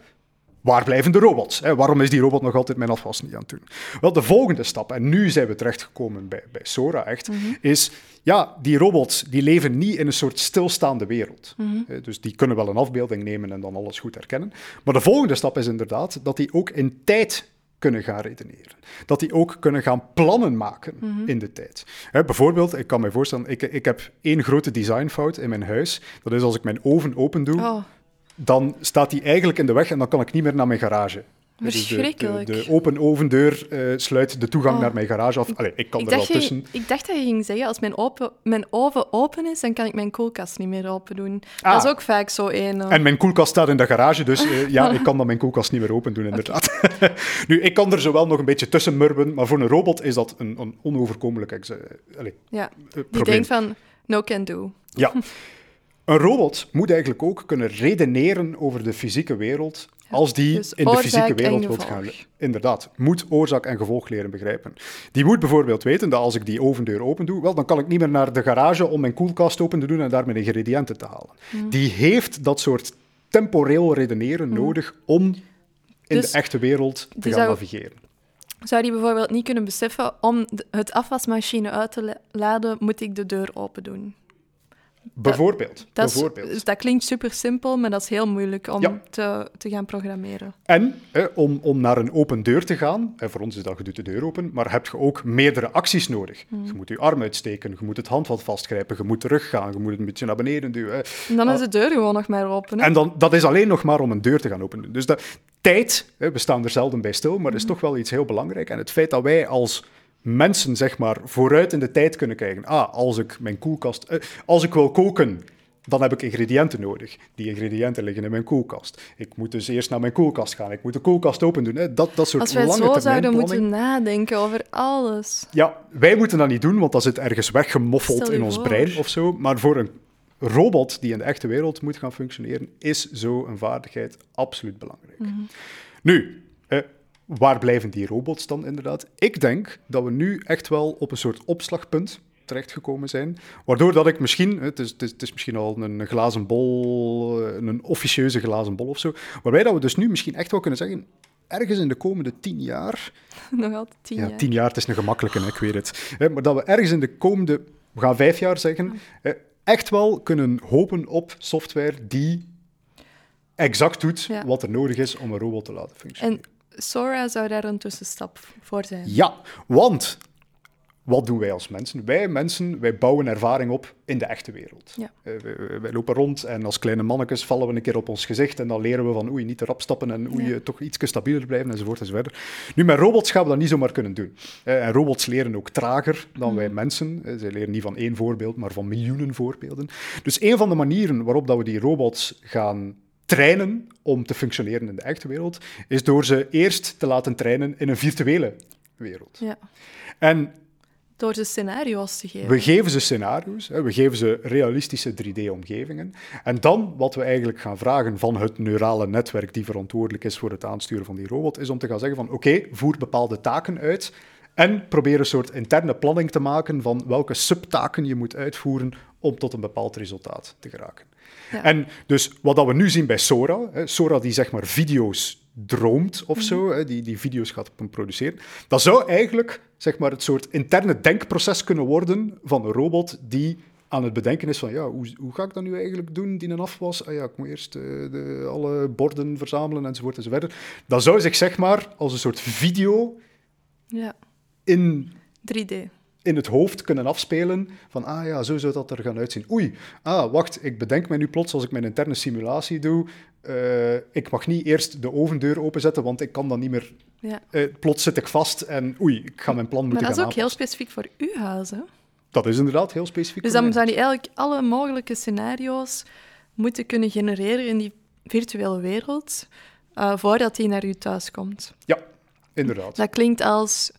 Waar blijven de robots? Hè? Waarom is die robot nog altijd mijn afwas niet aan het doen? Wel, de volgende stap, en nu zijn we terechtgekomen bij, bij Sora echt, is, ja, die robots die leven niet in een soort stilstaande wereld. Eh, Dus die kunnen wel een afbeelding nemen en dan alles goed herkennen. Maar de volgende stap is inderdaad dat die ook in tijd kunnen gaan redeneren. Dat die ook kunnen gaan plannen maken in de tijd. Hè, bijvoorbeeld, ik kan me voorstellen, ik, ik heb één grote designfout in mijn huis. Dat is als ik mijn oven open doe, Oh, dan staat die eigenlijk in de weg en dan kan ik niet meer naar mijn garage. Dus de- de- Verschrikkelijk. De, open ovendeur eh, sluit de toegang Oh. naar mijn garage af. Allee, ik kan ik er wel je, tussen. ik dacht dat je ging zeggen, als mijn, open, mijn oven open is, dan kan ik mijn koelkast niet meer open doen. Ah. Dat is ook vaak zo één. eh. En mijn koelkast staat in de garage, dus eh, ja, ik kan dan mijn koelkast niet meer open doen, inderdaad. nu, ik kan er zowel nog een beetje tussen murben, maar voor een robot is dat een, een onoverkomelijk allee, ja. Die denkt van, no can do. Ja. Een robot moet eigenlijk ook kunnen redeneren over de fysieke wereld als die dus in de fysieke wereld wil gevolg. gaan. Inderdaad, moet oorzaak en gevolg leren begrijpen. Die moet bijvoorbeeld weten dat als ik die ovendeur open doe, wel, dan kan ik niet meer naar de garage om mijn koelkast open te doen en daar mijn ingrediënten te halen. Hmm. Die heeft dat soort temporeel redeneren nodig om in Dus de echte wereld te gaan zou- navigeren. Zou die bijvoorbeeld niet kunnen beseffen, om het afwasmachine uit te la- laden, moet ik de deur open doen? Bijvoorbeeld. Dat, is- bijvoorbeeld. dus dat klinkt super simpel, maar dat is heel moeilijk om Ja. te, te gaan programmeren. En om, om naar een open deur te gaan, voor ons is dat je doet de deur open, maar heb je ook meerdere acties nodig. Hmm. Je moet je arm uitsteken, je moet het handvat vastgrijpen, je moet teruggaan, je moet het een beetje naar beneden duwen. En dan is de deur gewoon nog maar open. hè. En dan, dat is alleen nog maar om een deur te gaan openen. Dus dat, tijd, we staan er zelden bij stil, maar dat is toch wel iets heel belangrijk. En het feit dat wij als mensen, zeg maar, vooruit in de tijd kunnen kijken. Ah, als ik mijn koelkast... eh, als ik wil koken, dan heb ik ingrediënten nodig. Die ingrediënten liggen in mijn koelkast. Ik moet dus eerst naar mijn koelkast gaan. Ik moet de koelkast open doen. Hè. Dat, dat soort Als wij lange zo zouden moeten nadenken over alles. Ja, wij moeten dat niet doen, want dat zit ergens weggemoffeld in ons voor. brein of zo. Maar voor een robot die in de echte wereld moet gaan functioneren, is zo'n vaardigheid absoluut belangrijk. Mhm. Nu, waar blijven die robots dan inderdaad? Ik denk dat we nu echt wel op een soort opslagpunt terechtgekomen zijn, waardoor dat ik misschien, het is, het is, het is misschien al een glazen bol, een officieuze glazen bol of zo, waarbij dat we dus nu misschien echt wel kunnen zeggen, ergens in de komende tien jaar... Nog altijd tien ja, jaar. tien jaar, het is een gemakkelijke, hè, ik weet het. Hè, maar dat we ergens in de komende, we gaan vijf jaar zeggen, echt wel kunnen hopen op software die exact doet Ja. wat er nodig is om een robot te laten functioneren. En Sora zou daar een tussenstap voor zijn. Ja, want wat doen wij als mensen? Wij mensen, wij bouwen ervaring op in de echte wereld. Ja. Eh, wij, wij lopen rond en als kleine mannetjes vallen we een keer op ons gezicht en dan leren we van oei, niet te rap stappen en oei, Ja. eh, toch iets stabieler blijven enzovoort enzovoort. Nu, met robots gaan we dat niet zomaar kunnen doen. Eh, en robots leren ook trager dan wij mensen. Eh, Ze leren niet van één voorbeeld, maar van miljoenen voorbeelden. Dus een van de manieren waarop dat we die robots gaan trainen om te functioneren in de echte wereld, is door ze eerst te laten trainen in een virtuele wereld. Ja. En Door ze scenario's te geven. we geven ze scenario's, we geven ze realistische 3D-omgevingen. En dan wat we eigenlijk gaan vragen van het neurale netwerk die verantwoordelijk is voor het aansturen van die robot, is om te gaan zeggen van oké, voer bepaalde taken uit en probeer een soort interne planning te maken van welke subtaken je moet uitvoeren om tot een bepaald resultaat te geraken. Ja. En dus wat dat we nu zien bij Sora, hè, Sora die zeg maar video's droomt of zo, hè, die, die video's gaat produceren, dat zou eigenlijk zeg maar het soort interne denkproces kunnen worden van een robot die aan het bedenken is van ja, hoe, hoe ga ik dat nu eigenlijk doen, die een afwas? Ah ja, ik moet eerst eh, de, alle borden verzamelen enzovoort enzovoort. Dat zou zich zeg maar als een soort video Ja. in 3D. In het hoofd kunnen afspelen van, ah ja, zo zou dat er gaan uitzien. Oei, ah, wacht, ik bedenk mij nu plots als ik mijn interne simulatie doe, eh, ik mag niet eerst de ovendeur openzetten, want ik kan dan niet meer... Ja. eh, plots zit ik vast en oei, ik ga mijn plan Maar moeten dat is ook heel specifiek voor uw huis. Hè? Dat is inderdaad heel specifiek. Dus dan zou je eigenlijk alle mogelijke scenario's moeten kunnen genereren in die virtuele wereld eh, voordat die naar u thuis komt. Ja, inderdaad. Dat klinkt als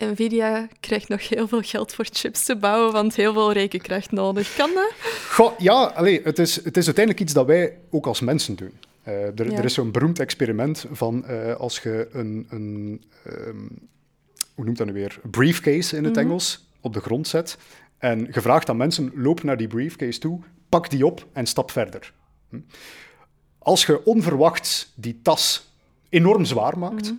Nvidia krijgt nog heel veel geld voor chips te bouwen, want heel veel rekenkracht nodig. Kan dat? Goh, ja, allee, het, is, het is uiteindelijk iets dat wij ook als mensen doen. Eh, er, Ja. er is zo'n beroemd experiment van eh, als je een, een ehm, hoe noemt dat nu weer, briefcase in het Mhm. Engels op de grond zet en je vraagt aan mensen, loop naar die briefcase toe, pak die op en stap verder. Hm? Als je onverwachts die tas enorm zwaar maakt, Mhm.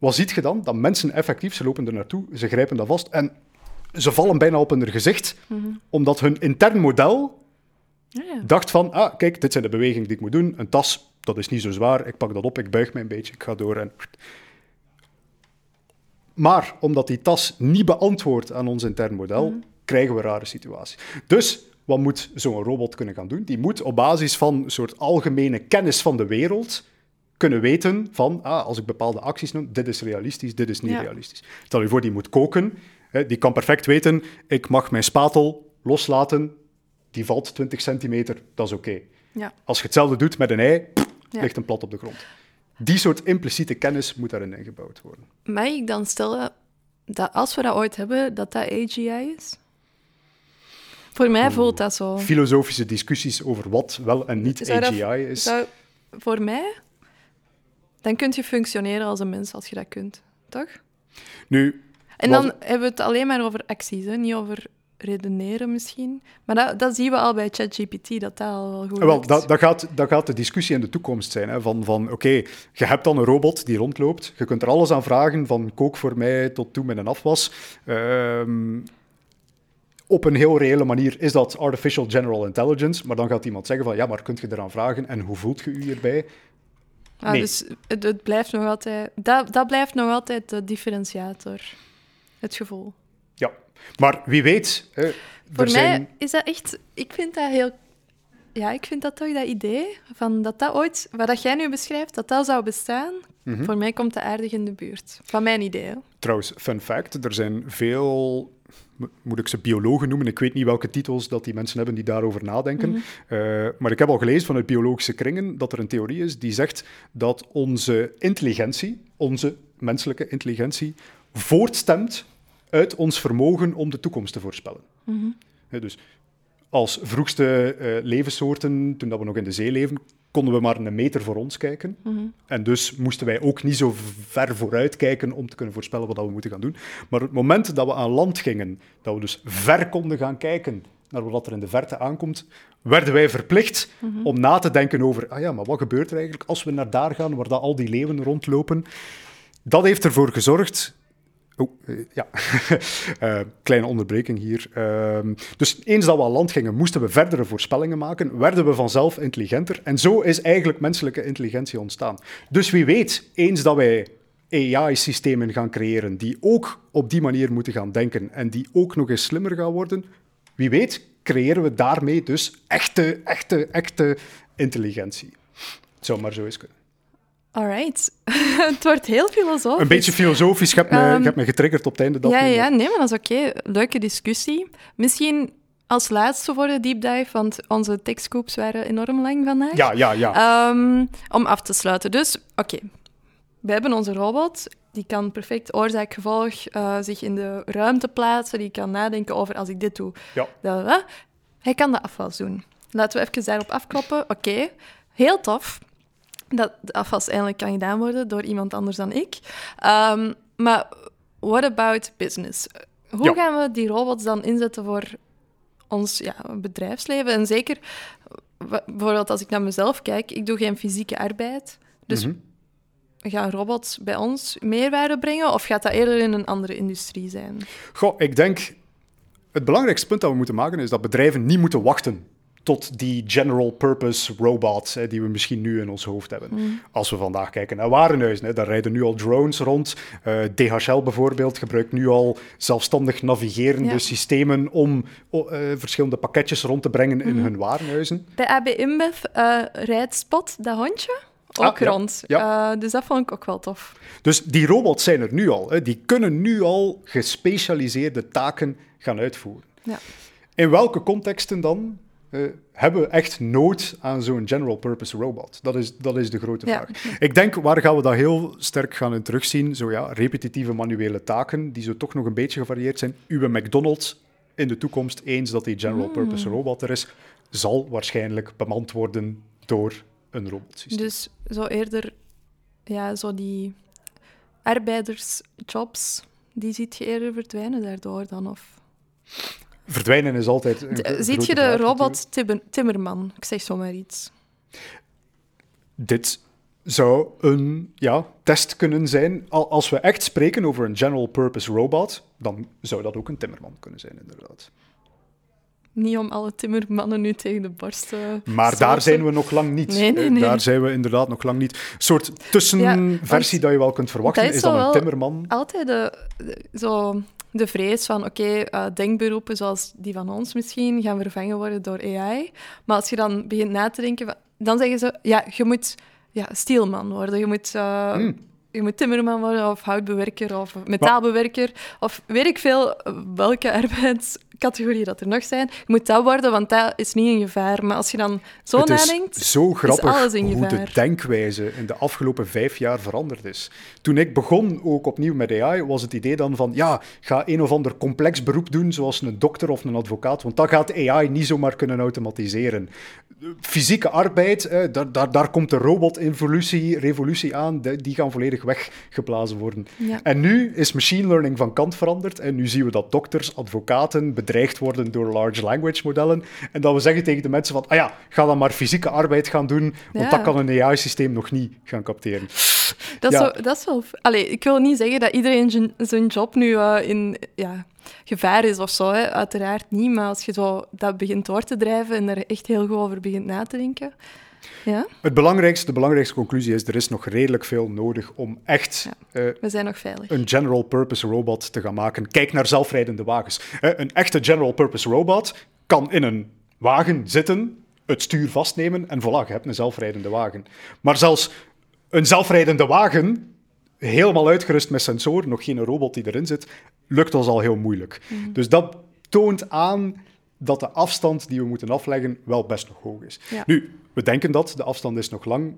Wat ziet je dan? Dat mensen effectief, ze lopen er naartoe, ze grijpen dat vast en ze vallen bijna op hun gezicht, Mhm. omdat hun intern model Ja, ja. dacht van, ah, kijk, dit zijn de bewegingen die ik moet doen. Een tas, dat is niet zo zwaar. Ik pak dat op, ik buig mij een beetje, ik ga door en... Maar omdat die tas niet beantwoordt aan ons intern model, krijgen we rare situaties. Dus wat moet zo'n robot kunnen gaan doen? Die moet op basis van een soort algemene kennis van de wereld kunnen weten van, ah, als ik bepaalde acties noem, dit is realistisch, dit is niet Ja. realistisch. Stel je voor, die moet koken, hè, die kan perfect weten, ik mag mijn spatel loslaten, die valt 20 centimeter, dat is oké. Ja. Als je hetzelfde doet met een ei, pff, Ja. ligt een plat op de grond. Die soort impliciete kennis moet daarin ingebouwd worden. Mag ik dan stellen dat als we dat ooit hebben, dat dat AGI is? Voor mij voelt dat zo. Filosofische discussies over wat wel en niet Zou dat- AGI is. Zou, voor mij, dan kun je functioneren als een mens als je dat kunt, toch? Nu, En dan hebben we het alleen maar over acties, hè? niet over redeneren misschien. Maar dat, dat zien we al bij ChatGPT, dat dat al wel goed wel, lukt. dat, dat, gaat, dat gaat de discussie in de toekomst zijn. Hè, van van oké, je hebt dan een robot die rondloopt. Je kunt er alles aan vragen, van kook voor mij tot toe met een afwas. Ehm, op een heel reële manier is dat artificial general intelligence. Maar dan gaat iemand zeggen van ja, maar kunt je eraan vragen en hoe voelt je u hierbij? Ah, nee. Dus het, het blijft nog altijd, dat, dat blijft nog altijd de differentiator, het gevoel. Ja, maar wie weet. Hè, Voor mij zijn... is dat echt... Ik vind dat heel... Ja, ik vind dat toch, dat idee, van dat dat ooit... Wat dat jij nu beschrijft, dat dat zou bestaan, Mhm. voor mij komt dat aardig in de buurt. Van mijn idee, hè. Trouwens, fun fact, er zijn veel, moet ik ze biologen noemen, ik weet niet welke titels dat die mensen hebben die daarover nadenken, Eh, maar ik heb al gelezen vanuit biologische kringen dat er een theorie is die zegt dat onze intelligentie, onze menselijke intelligentie, voortstemt uit ons vermogen om de toekomst te voorspellen. Hè, dus als vroegste eh, levenssoorten, toen dat we nog in de zee leven, konden we maar een meter voor ons kijken. En dus moesten wij ook niet zo ver vooruit kijken om te kunnen voorspellen wat we moeten gaan doen. Maar het moment dat we aan land gingen, dat we dus ver konden gaan kijken naar wat er in de verte aankomt, werden wij verplicht om na te denken over, ah ja, maar wat gebeurt er eigenlijk als we naar daar gaan, waar dat al die leeuwen rondlopen? Dat heeft ervoor gezorgd Oh, eh, ja. Eh, kleine onderbreking hier. Ehm, dus eens dat we aan land gingen, moesten we verdere voorspellingen maken, werden we vanzelf intelligenter. En zo is eigenlijk menselijke intelligentie ontstaan. Dus wie weet, eens dat wij AI-systemen gaan creëren die ook op die manier moeten gaan denken en die ook nog eens slimmer gaan worden, wie weet, creëren we daarmee dus echte, echte, echte intelligentie. Zou maar zo eens kunnen. Alright. het wordt heel filosofisch. Een beetje filosofisch. Je hebt, me, je Ehm, hebt me getriggerd op het einde. Dat ja, ja, nee, maar dat is oké. Leuke discussie. Misschien als laatste voor de deep dive, want onze tekstcoops waren enorm lang vandaag. ja, ja, ja. Ehm, om af te sluiten. Dus, oké. We hebben onze robot. Die kan perfect oorzaak-gevolg eh, zich in de ruimte plaatsen. Die kan nadenken over als ik dit doe. ja. dat, dat. Hij kan de afwas doen. Laten we even daarop afkloppen. Oké, heel tof dat afwas eindelijk kan gedaan worden door iemand anders dan ik. Ehm, maar what about business? Hoe Ja. gaan we die robots dan inzetten voor ons ja, bedrijfsleven? En zeker, bijvoorbeeld als ik naar mezelf kijk, ik doe geen fysieke arbeid. Dus Mhm. gaan robots bij ons meerwaarde brengen of gaat dat eerder in een andere industrie zijn? Goh, ik denk... Het belangrijkste punt dat we moeten maken is dat bedrijven niet moeten wachten tot die general purpose robots hè, die we misschien nu in ons hoofd hebben. Mm. Als we vandaag kijken naar warenhuizen, hè, daar rijden nu al drones rond. Eh, DHL bijvoorbeeld gebruikt nu al zelfstandig navigerende Ja. systemen om eh, verschillende pakketjes rond te brengen in hun warenhuizen. Bij AB InBev eh, rijdt Spot, dat hondje, ook Ah, ja. rond. Ja. Dus dat vond ik ook wel tof. Dus die robots zijn er nu al. Hè. Die kunnen nu al gespecialiseerde taken gaan uitvoeren. Ja. In welke contexten dan eh, hebben we echt nood aan zo'n general purpose robot? Dat is, dat is de grote Ja. vraag. Ik denk, waar gaan we dat heel sterk gaan in terugzien? Zo ja, repetitieve manuele taken, die zo toch nog een beetje gevarieerd zijn. Uw McDonald's in de toekomst, eens dat die general Hmm. purpose robot er is, zal waarschijnlijk bemand worden door een robotsysteem. Dus zo eerder, ja, zo die arbeidersjobs, die ziet je eerder verdwijnen daardoor dan? Of... Verdwijnen is altijd een Ziet je de robot Timmer- Timmerman? Ik zeg zomaar iets. dit zou een ja, test kunnen zijn. Al- Als we echt spreken over een general purpose robot, dan zou dat ook een timmerman kunnen zijn, inderdaad. Niet om alle timmermannen nu tegen de borst te Maar daar zijn we nog lang niet. Nee, nee, Eh, nee. Daar zijn we inderdaad nog lang niet. Een soort tussenversie want dat je wel kunt verwachten, dat is, is dan een timmerman. Altijd de, de- zo de vrees van, oké, eh, denkberoepen zoals die van ons misschien gaan vervangen worden door AI. Maar als je dan begint na te denken, dan zeggen ze, ja, je moet ja, stielman worden. Je moet, eh, Hmm. je moet timmerman worden of houtbewerker of metaalbewerker. Of weet ik veel welke arbeidscategorieën dat er nog zijn. Je moet dat worden, want dat is niet in gevaar. Maar als je dan zo het nadenkt... is zo grappig alles in hoe de gevaar. denkwijze in de afgelopen vijf jaar veranderd is. Toen ik begon, ook opnieuw met AI, was het idee dan van, ja, ga een of ander complex beroep doen, zoals een dokter of een advocaat, want dat gaat AI niet zomaar kunnen automatiseren. Fysieke arbeid, eh, daar, daar, daar komt de robotevolutie revolutie aan, die gaan volledig weggeblazen worden. Ja. En nu is machine learning van kant veranderd en nu zien we dat dokters, advocaten bedreigd worden door large language modellen en dat we zeggen tegen de mensen van, ah ja, ga dan maar fysieke arbeid gaan doen, want Ja. dat kan een AI-systeem nog niet gaan capteren. Dat Ja. zo, dat is wel... Allee, ik wil niet zeggen dat iedereen zijn- zijn job nu eh, in ja, gevaar is of zo. Hè. Uiteraard niet. Maar als je zo dat begint door te drijven en er echt heel goed over begint na te denken... Ja, Het belangrijkste, de belangrijkste conclusie is, er is nog redelijk veel nodig om echt eh, we zijn nog veilig. een general purpose robot te gaan maken. Kijk naar zelfrijdende wagens. Eh, een echte general purpose robot kan in een wagen zitten, het stuur vastnemen en voilà, je hebt een zelfrijdende wagen. Maar zelfs een zelfrijdende wagen, helemaal uitgerust met sensoren, nog geen robot die erin zit, lukt ons al heel moeilijk. Dus dat toont aan dat de afstand die we moeten afleggen wel best nog hoog is. Ja. Nu, we denken dat, de afstand is nog lang,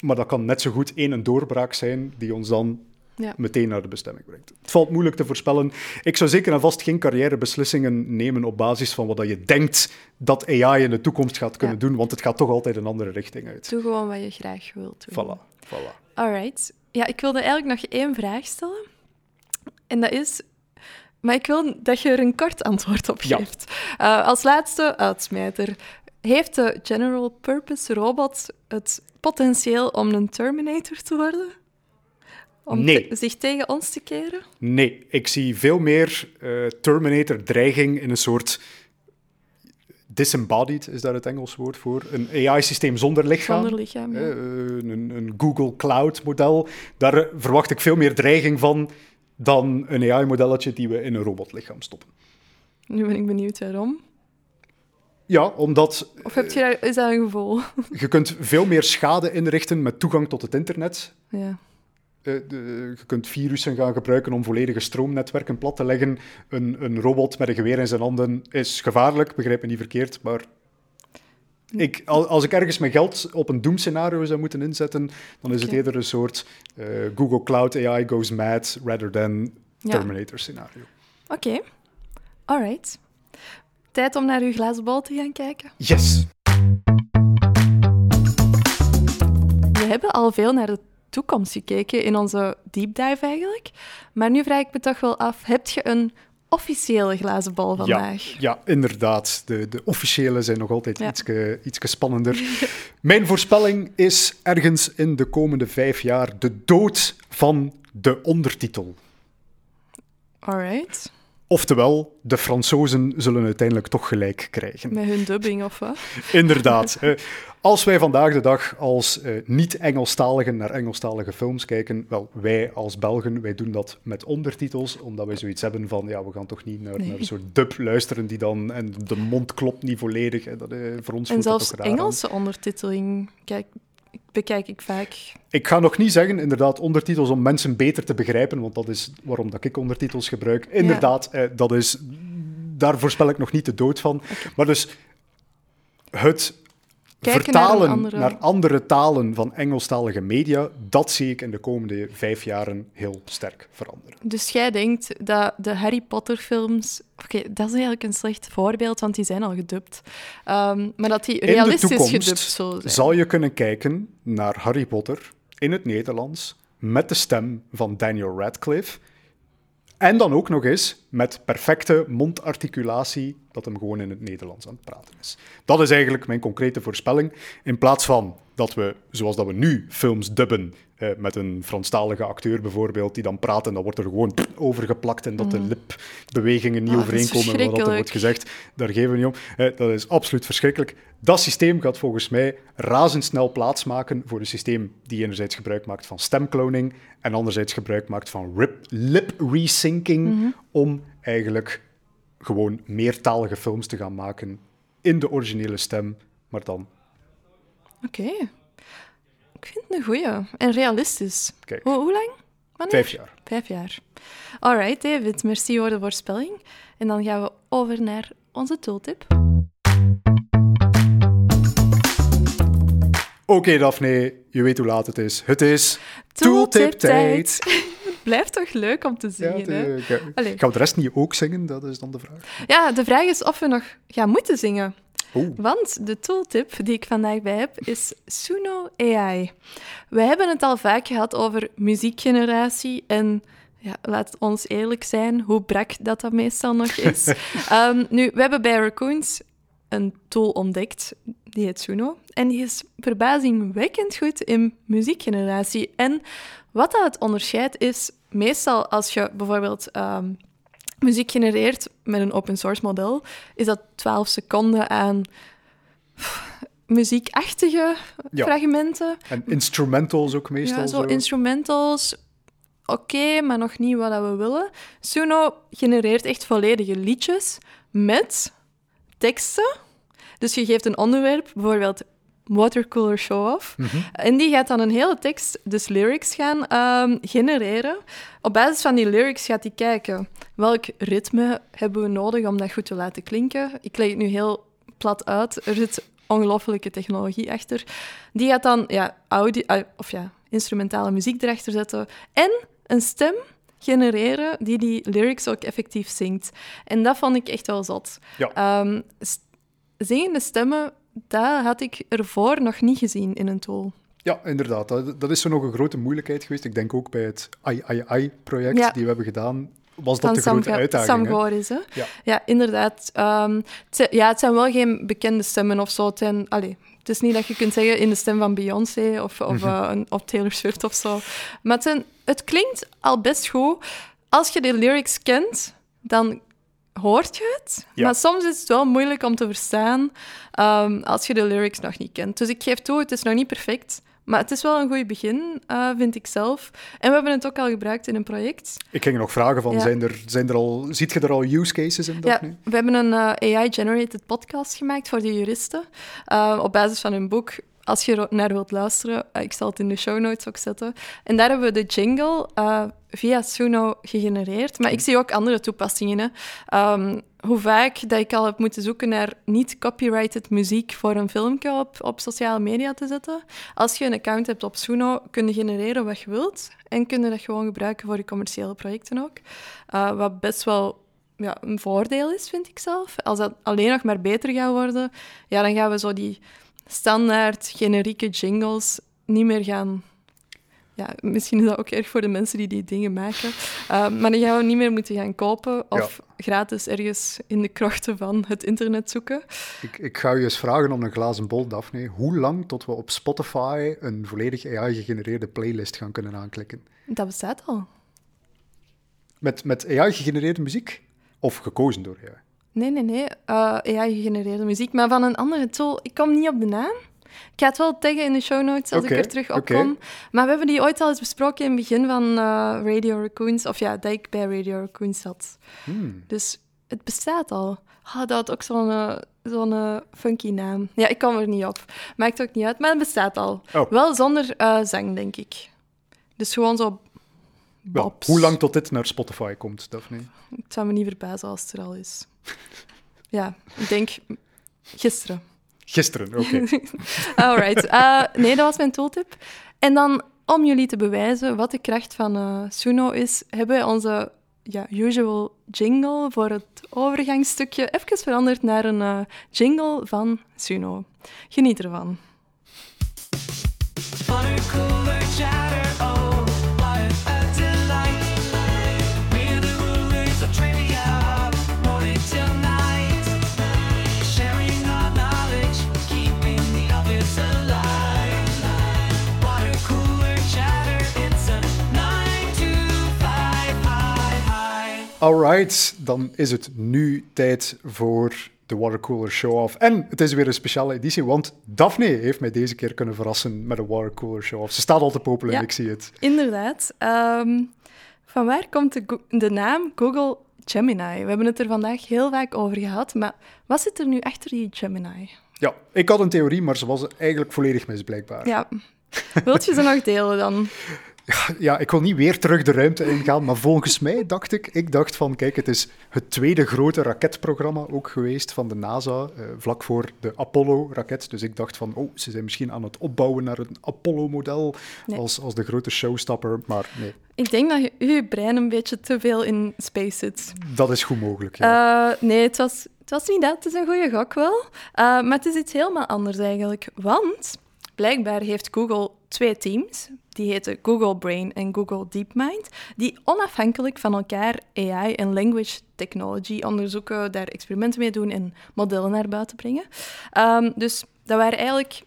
maar dat kan net zo goed één een doorbraak zijn die ons dan Ja. meteen naar de bestemming brengt. Het valt moeilijk te voorspellen. Ik zou zeker en vast geen carrièrebeslissingen nemen op basis van wat je denkt dat AI in de toekomst gaat kunnen doen, want het gaat toch altijd een andere richting uit. Doe gewoon wat je graag wilt doen. Voilà, voilà. Alright. Ja, ik wilde eigenlijk nog één vraag stellen. En dat is, Maar ik wil dat je er een kort antwoord op Ja. geeft. Eh, als laatste uitsmijter. Heeft de General Purpose Robot het potentieel om een Terminator te worden? Om Nee. te- zich tegen ons te keren? Nee, ik zie veel meer eh, Terminator-dreiging in een soort disembodied, is daar het Engels woord voor? Een AI-systeem zonder lichaam. Zonder lichaam, ja. Eh, een, een Google Cloud-model. Daar eh, verwacht ik veel meer dreiging van dan een AI-modelletje die we in een robotlichaam stoppen. Nu ben ik benieuwd waarom. Ja, omdat Of heb je daar, is dat een gevoel? je kunt veel meer schade inrichten met toegang tot het internet. ja. Eh, de- je kunt virussen gaan gebruiken om volledige stroomnetwerken plat te leggen. Een, een robot met een geweer in zijn handen is gevaarlijk, begrijp me niet verkeerd, maar ik, al- als ik ergens mijn geld op een doemscenario zou moeten inzetten, dan is het eerder een soort eh, Google Cloud AI goes mad rather than Ja. Terminator scenario. Oké. Alright. Tijd om naar uw glazen bal te gaan kijken. Yes! We hebben al veel naar de toekomst gekeken in onze deep dive eigenlijk. Maar nu vraag ik me toch wel af, heb je een officiële glazen bal vandaag? Ja, ja, inderdaad. De, de officiële zijn nog altijd Ja. ietske, ietske spannender. Mijn voorspelling is ergens in de komende vijf jaar de dood van de ondertitel. Alright. Oftewel, de Fransozen zullen uiteindelijk toch gelijk krijgen. Met hun dubbing of wat? Inderdaad. als wij vandaag de dag als eh, niet-Engelstaligen naar Engelstalige films kijken, wel, wij als Belgen, wij doen dat met ondertitels, omdat wij zoiets hebben van, ja, we gaan toch niet naar, Nee. naar een soort dub luisteren die dan, en de mond klopt niet volledig. hè, dat, eh, voor ons En zelfs aan. Engelse ondertiteling kijk, bekijk ik vaak. Ik ga nog niet zeggen, inderdaad, ondertitels om mensen beter te begrijpen, want dat is waarom dat ik ondertitels gebruik. Inderdaad, eh, dat is, daar voorspel ik nog niet de dood van. Maar dus het Kijken naar een vertalen andere- naar andere talen van Engelstalige media, dat zie ik in de komende vijf jaren heel sterk veranderen. Dus jij denkt dat de Harry Potter films... Oké, dat is eigenlijk een slecht voorbeeld, want die zijn al gedubt. Ehm, maar dat die In de realistisch toekomst gedubt zullen zijn. zal je kunnen kijken naar Harry Potter in het Nederlands met de stem van Daniel Radcliffe. En dan ook nog eens met perfecte mondarticulatie dat hem gewoon in het Nederlands aan het praten is. Dat is eigenlijk mijn concrete voorspelling. In plaats van dat we, zoals dat we nu films dubben, eh, met een Franstalige acteur bijvoorbeeld, die dan praat en dan wordt er gewoon overgeplakt en dat de lipbewegingen niet Ah, overeenkomen met wat er wordt gezegd. Daar geven we niet om. Eh, dat is absoluut verschrikkelijk. Dat systeem gaat volgens mij razendsnel plaatsmaken voor een systeem die enerzijds gebruik maakt van stemcloning en anderzijds gebruik maakt van rip, lip resyncing om eigenlijk gewoon meertalige films te gaan maken in de originele stem, maar dan Oké. Ik vind het een goeie. En realistisch. Kijk. Hoe, hoe lang? Wanneer? vijf jaar. Vijf jaar. Alright, David. Merci voor de voorspelling. En dan gaan we over naar onze tooltip. Oké, Daphne, je weet hoe laat het is. Het is Tooltip-tijd. Blijft toch leuk om te Ja, zingen, hè? de- ga- Allee. gaan we de rest niet ook zingen? Dat is dan de vraag. Ja, de vraag is of we nog gaan moeten zingen. Oeh. Want de tooltip die ik vandaag bij heb is Suno AI. We hebben het al vaak gehad over muziekgeneratie en ja, laat ons eerlijk zijn, hoe brak dat dat meestal nog is. Ehm, nu, we hebben bij Raccoons een tool ontdekt, die heet Suno. En die is verbazingwekkend goed in muziekgeneratie. En wat dat het onderscheidt is, meestal als je bijvoorbeeld ehm, muziek genereert met een open source model, is dat 12 seconden aan muziekachtige Ja. fragmenten. En instrumentals ook meestal Ja, zo zo. instrumentals. Oké, maar nog niet wat we willen. Suno genereert echt volledige liedjes met teksten. Dus je geeft een onderwerp, bijvoorbeeld watercooler show-off. Mhm. En die gaat dan een hele tekst, dus lyrics, gaan ehm, genereren. Op basis van die lyrics gaat hij kijken welk ritme hebben we nodig om dat goed te laten klinken. Ik leg het nu heel plat uit. Er zit ongelofelijke technologie achter. Die gaat dan ja, audio, ah, of ja, instrumentale muziek erachter zetten en een stem genereren die die lyrics ook effectief zingt. En dat vond ik echt wel zot. Ja. Ehm, zingende stemmen, dat had ik ervoor nog niet gezien in een tool. Ja, inderdaad. Dat, dat is zo nog een grote moeilijkheid geweest. Ik denk ook bij het AI-project Ja. die we hebben gedaan. was dat de Sam, grote uitdaging. Sam? Goris, hè? Ja. Ja, inderdaad. Ehm, het, zijn, ja, het zijn wel geen bekende stemmen of zo. Het, zijn, allee, het is niet dat je kunt zeggen in de stem van Beyoncé of, of, Mhm. eh, een, of Taylor Swift of zo. Maar het, zijn- het klinkt al best goed. Als je de lyrics kent, dan hoort je het. Ja. Maar soms is het wel moeilijk om te verstaan ehm, als je de lyrics nog niet kent. Dus ik geef toe, het is nog niet perfect. Maar het is wel een goed begin, eh, vind ik zelf. En we hebben het ook al gebruikt in een project. Ik ging nog vragen van, Ja. zijn er, zijn er al, ziet je er al use cases in? Ja, Daphne? we hebben een eh, AI-generated podcast gemaakt voor de juristen. eh, op basis van hun boek. Als je er naar wilt luisteren, eh, ik zal het in de show notes ook zetten. En daar hebben we de jingle eh, via Suno gegenereerd. Maar ik zie ook andere toepassingen. Hè. Ehm, hoe vaak dat ik al heb moeten zoeken naar niet-copyrighted muziek voor een filmpje op, op sociale media te zetten. Als je een account hebt op Suno, kun je genereren wat je wilt. En kun je dat gewoon gebruiken voor je commerciële projecten ook. Eh, wat best wel ja, een voordeel is, vind ik zelf. Als dat alleen nog maar beter gaat worden, ja, dan gaan we zo die standaard generieke jingles niet meer gaan... Ja, misschien is dat ook erg voor de mensen die die dingen maken. Uh, maar dan gaan we niet meer moeten gaan kopen of gratis ergens in de krochten van het internet zoeken. Ik, ik ga je eens vragen om een glazen bol, Daphne. Hoe lang tot we op Spotify een volledig AI-gegenereerde playlist gaan kunnen aanklikken? Dat bestaat al. Met, met AI-gegenereerde muziek? Of gekozen door AI? Nee, nee, nee. Uh, AI-gegenereerde muziek, maar van een andere tool. Ik kom niet op de naam. Ik ga het wel taggen in de show notes als okay, ik er terug op okay. kom. Maar we hebben die ooit al eens besproken in het begin van uh, Radio Raccoons. Of ja, dat ik bij Radio Raccoons zat. Hmm. Dus het bestaat al. Oh, dat had ook zo'n uh, zo'n funky naam. Ja, ik kom er niet op. Maakt ook niet uit, maar het bestaat al. Oh. Wel zonder zang, denk ik. Dus gewoon zo... Wel, hoe lang tot dit naar Spotify komt, Daphne? Het zou me niet verbazen als het er al is. ja, ik denk gisteren. Gisteren, oké. Okay. Alright. Uh, nee, dat was mijn tooltip. En dan, om jullie te bewijzen wat de kracht van uh, Suno is, hebben wij onze ja, usual jingle voor het overgangsstukje even veranderd naar een uh, jingle van Suno. Geniet ervan. Alright, dan is het nu tijd voor de Watercooler Show-Off. En het is weer een speciale editie, want Daphne heeft mij deze keer kunnen verrassen met een Watercooler Show-Off. Ze staat al te popelen, ja, ik zie het. Inderdaad. Um, van waar komt de, de, naam Google Gemini? We hebben het er vandaag heel vaak over gehad, maar wat zit er nu achter die Gemini? Ja, ik had een theorie, maar ze was eigenlijk volledig mis, blijkbaar. Ja. Wilt je ze nog delen dan? Ja, ik wil niet weer terug de ruimte ingaan, maar volgens mij dacht ik, ik dacht van, kijk, het is het tweede grote raketprogramma ook geweest van de NASA, uh, vlak voor de Apollo-raket. Dus ik dacht van, oh, ze zijn misschien aan het opbouwen naar een Apollo-model nee. als, als de grote showstopper, maar nee. Ik denk dat je, je brein een beetje te veel in space zit. Dat is goed mogelijk, ja. Uh, nee, het was, het was niet dat, het is een goede gok wel. Uh, maar het is iets helemaal anders eigenlijk, want... Blijkbaar heeft Google twee teams, die heten Google Brain en Google DeepMind, die onafhankelijk van elkaar AI en language technology onderzoeken, daar experimenten mee doen en modellen naar buiten brengen. Um, dus dat waren eigenlijk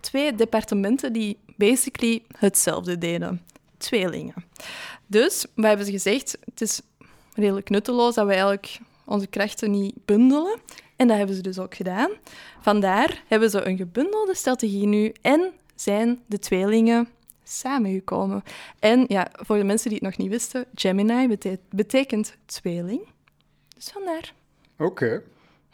twee departementen die basically hetzelfde deden. Tweelingen. Dus, we hebben ze gezegd, het is redelijk nutteloos dat we eigenlijk onze krachten niet bundelen. En dat hebben ze dus ook gedaan. Vandaar hebben ze een gebundelde strategie nu en zijn de tweelingen samengekomen. En ja, voor de mensen die het nog niet wisten, Gemini bete betekent tweeling. Dus vandaar. Oké. Okay.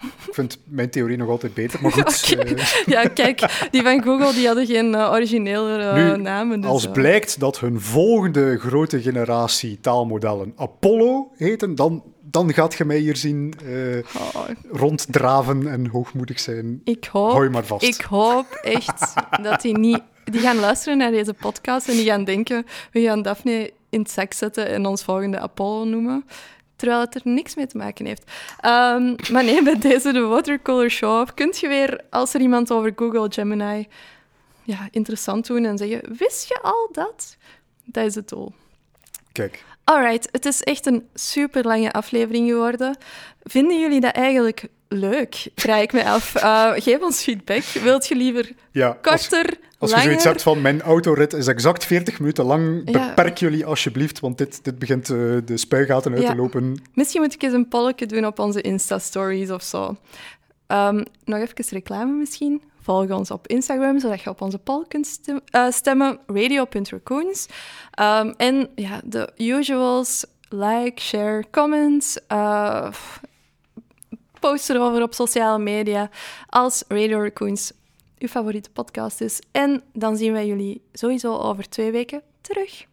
Ik vind mijn theorie nog altijd beter, maar goed. Okay. Uh... Ja, kijk, die van Google die hadden geen uh, originele uh, nu, namen. Dus, als blijkt dat hun volgende grote generatie taalmodellen Apollo heten, dan, dan gaat je mij hier zien oh. ronddraven en hoogmoedig zijn. Ik hoop, Hou je maar vast. Ik hoop echt dat die niet... Die gaan luisteren naar deze podcast en die gaan denken, we gaan Daphne in het zak zetten en ons volgende Apollo noemen terwijl het er niks mee te maken heeft. Um, maar nee, bij deze de Watercolor Show kunt je weer, als er iemand over Google Gemini ja, interessant doen en zeggen, wist je al dat? Dat is het doel. Kijk. Alright, het is echt een super lange aflevering geworden. Vinden jullie dat eigenlijk leuk? Vraag ik me af. Uh, geef ons feedback. Wilt je liever Ja, als, korter, als je langer? zoiets hebt van mijn autorit is exact 40 minuten lang, Ja. beperk jullie alsjeblieft, want dit, dit begint eh, de spuigaten uit Ja. te lopen. Misschien moet ik eens een polletje doen op onze Insta-stories of zo. Ehm, nog even reclame misschien. Volg ons op Instagram, zodat je op onze poll kunt eh, stemmen. Radio.raccoons. Ehm, en ja, de usuals. Like, share, comment. eh, post erover op sociale media. Als Radio Raccoons uw favoriete podcast is. En dan zien wij jullie sowieso over twee weken terug.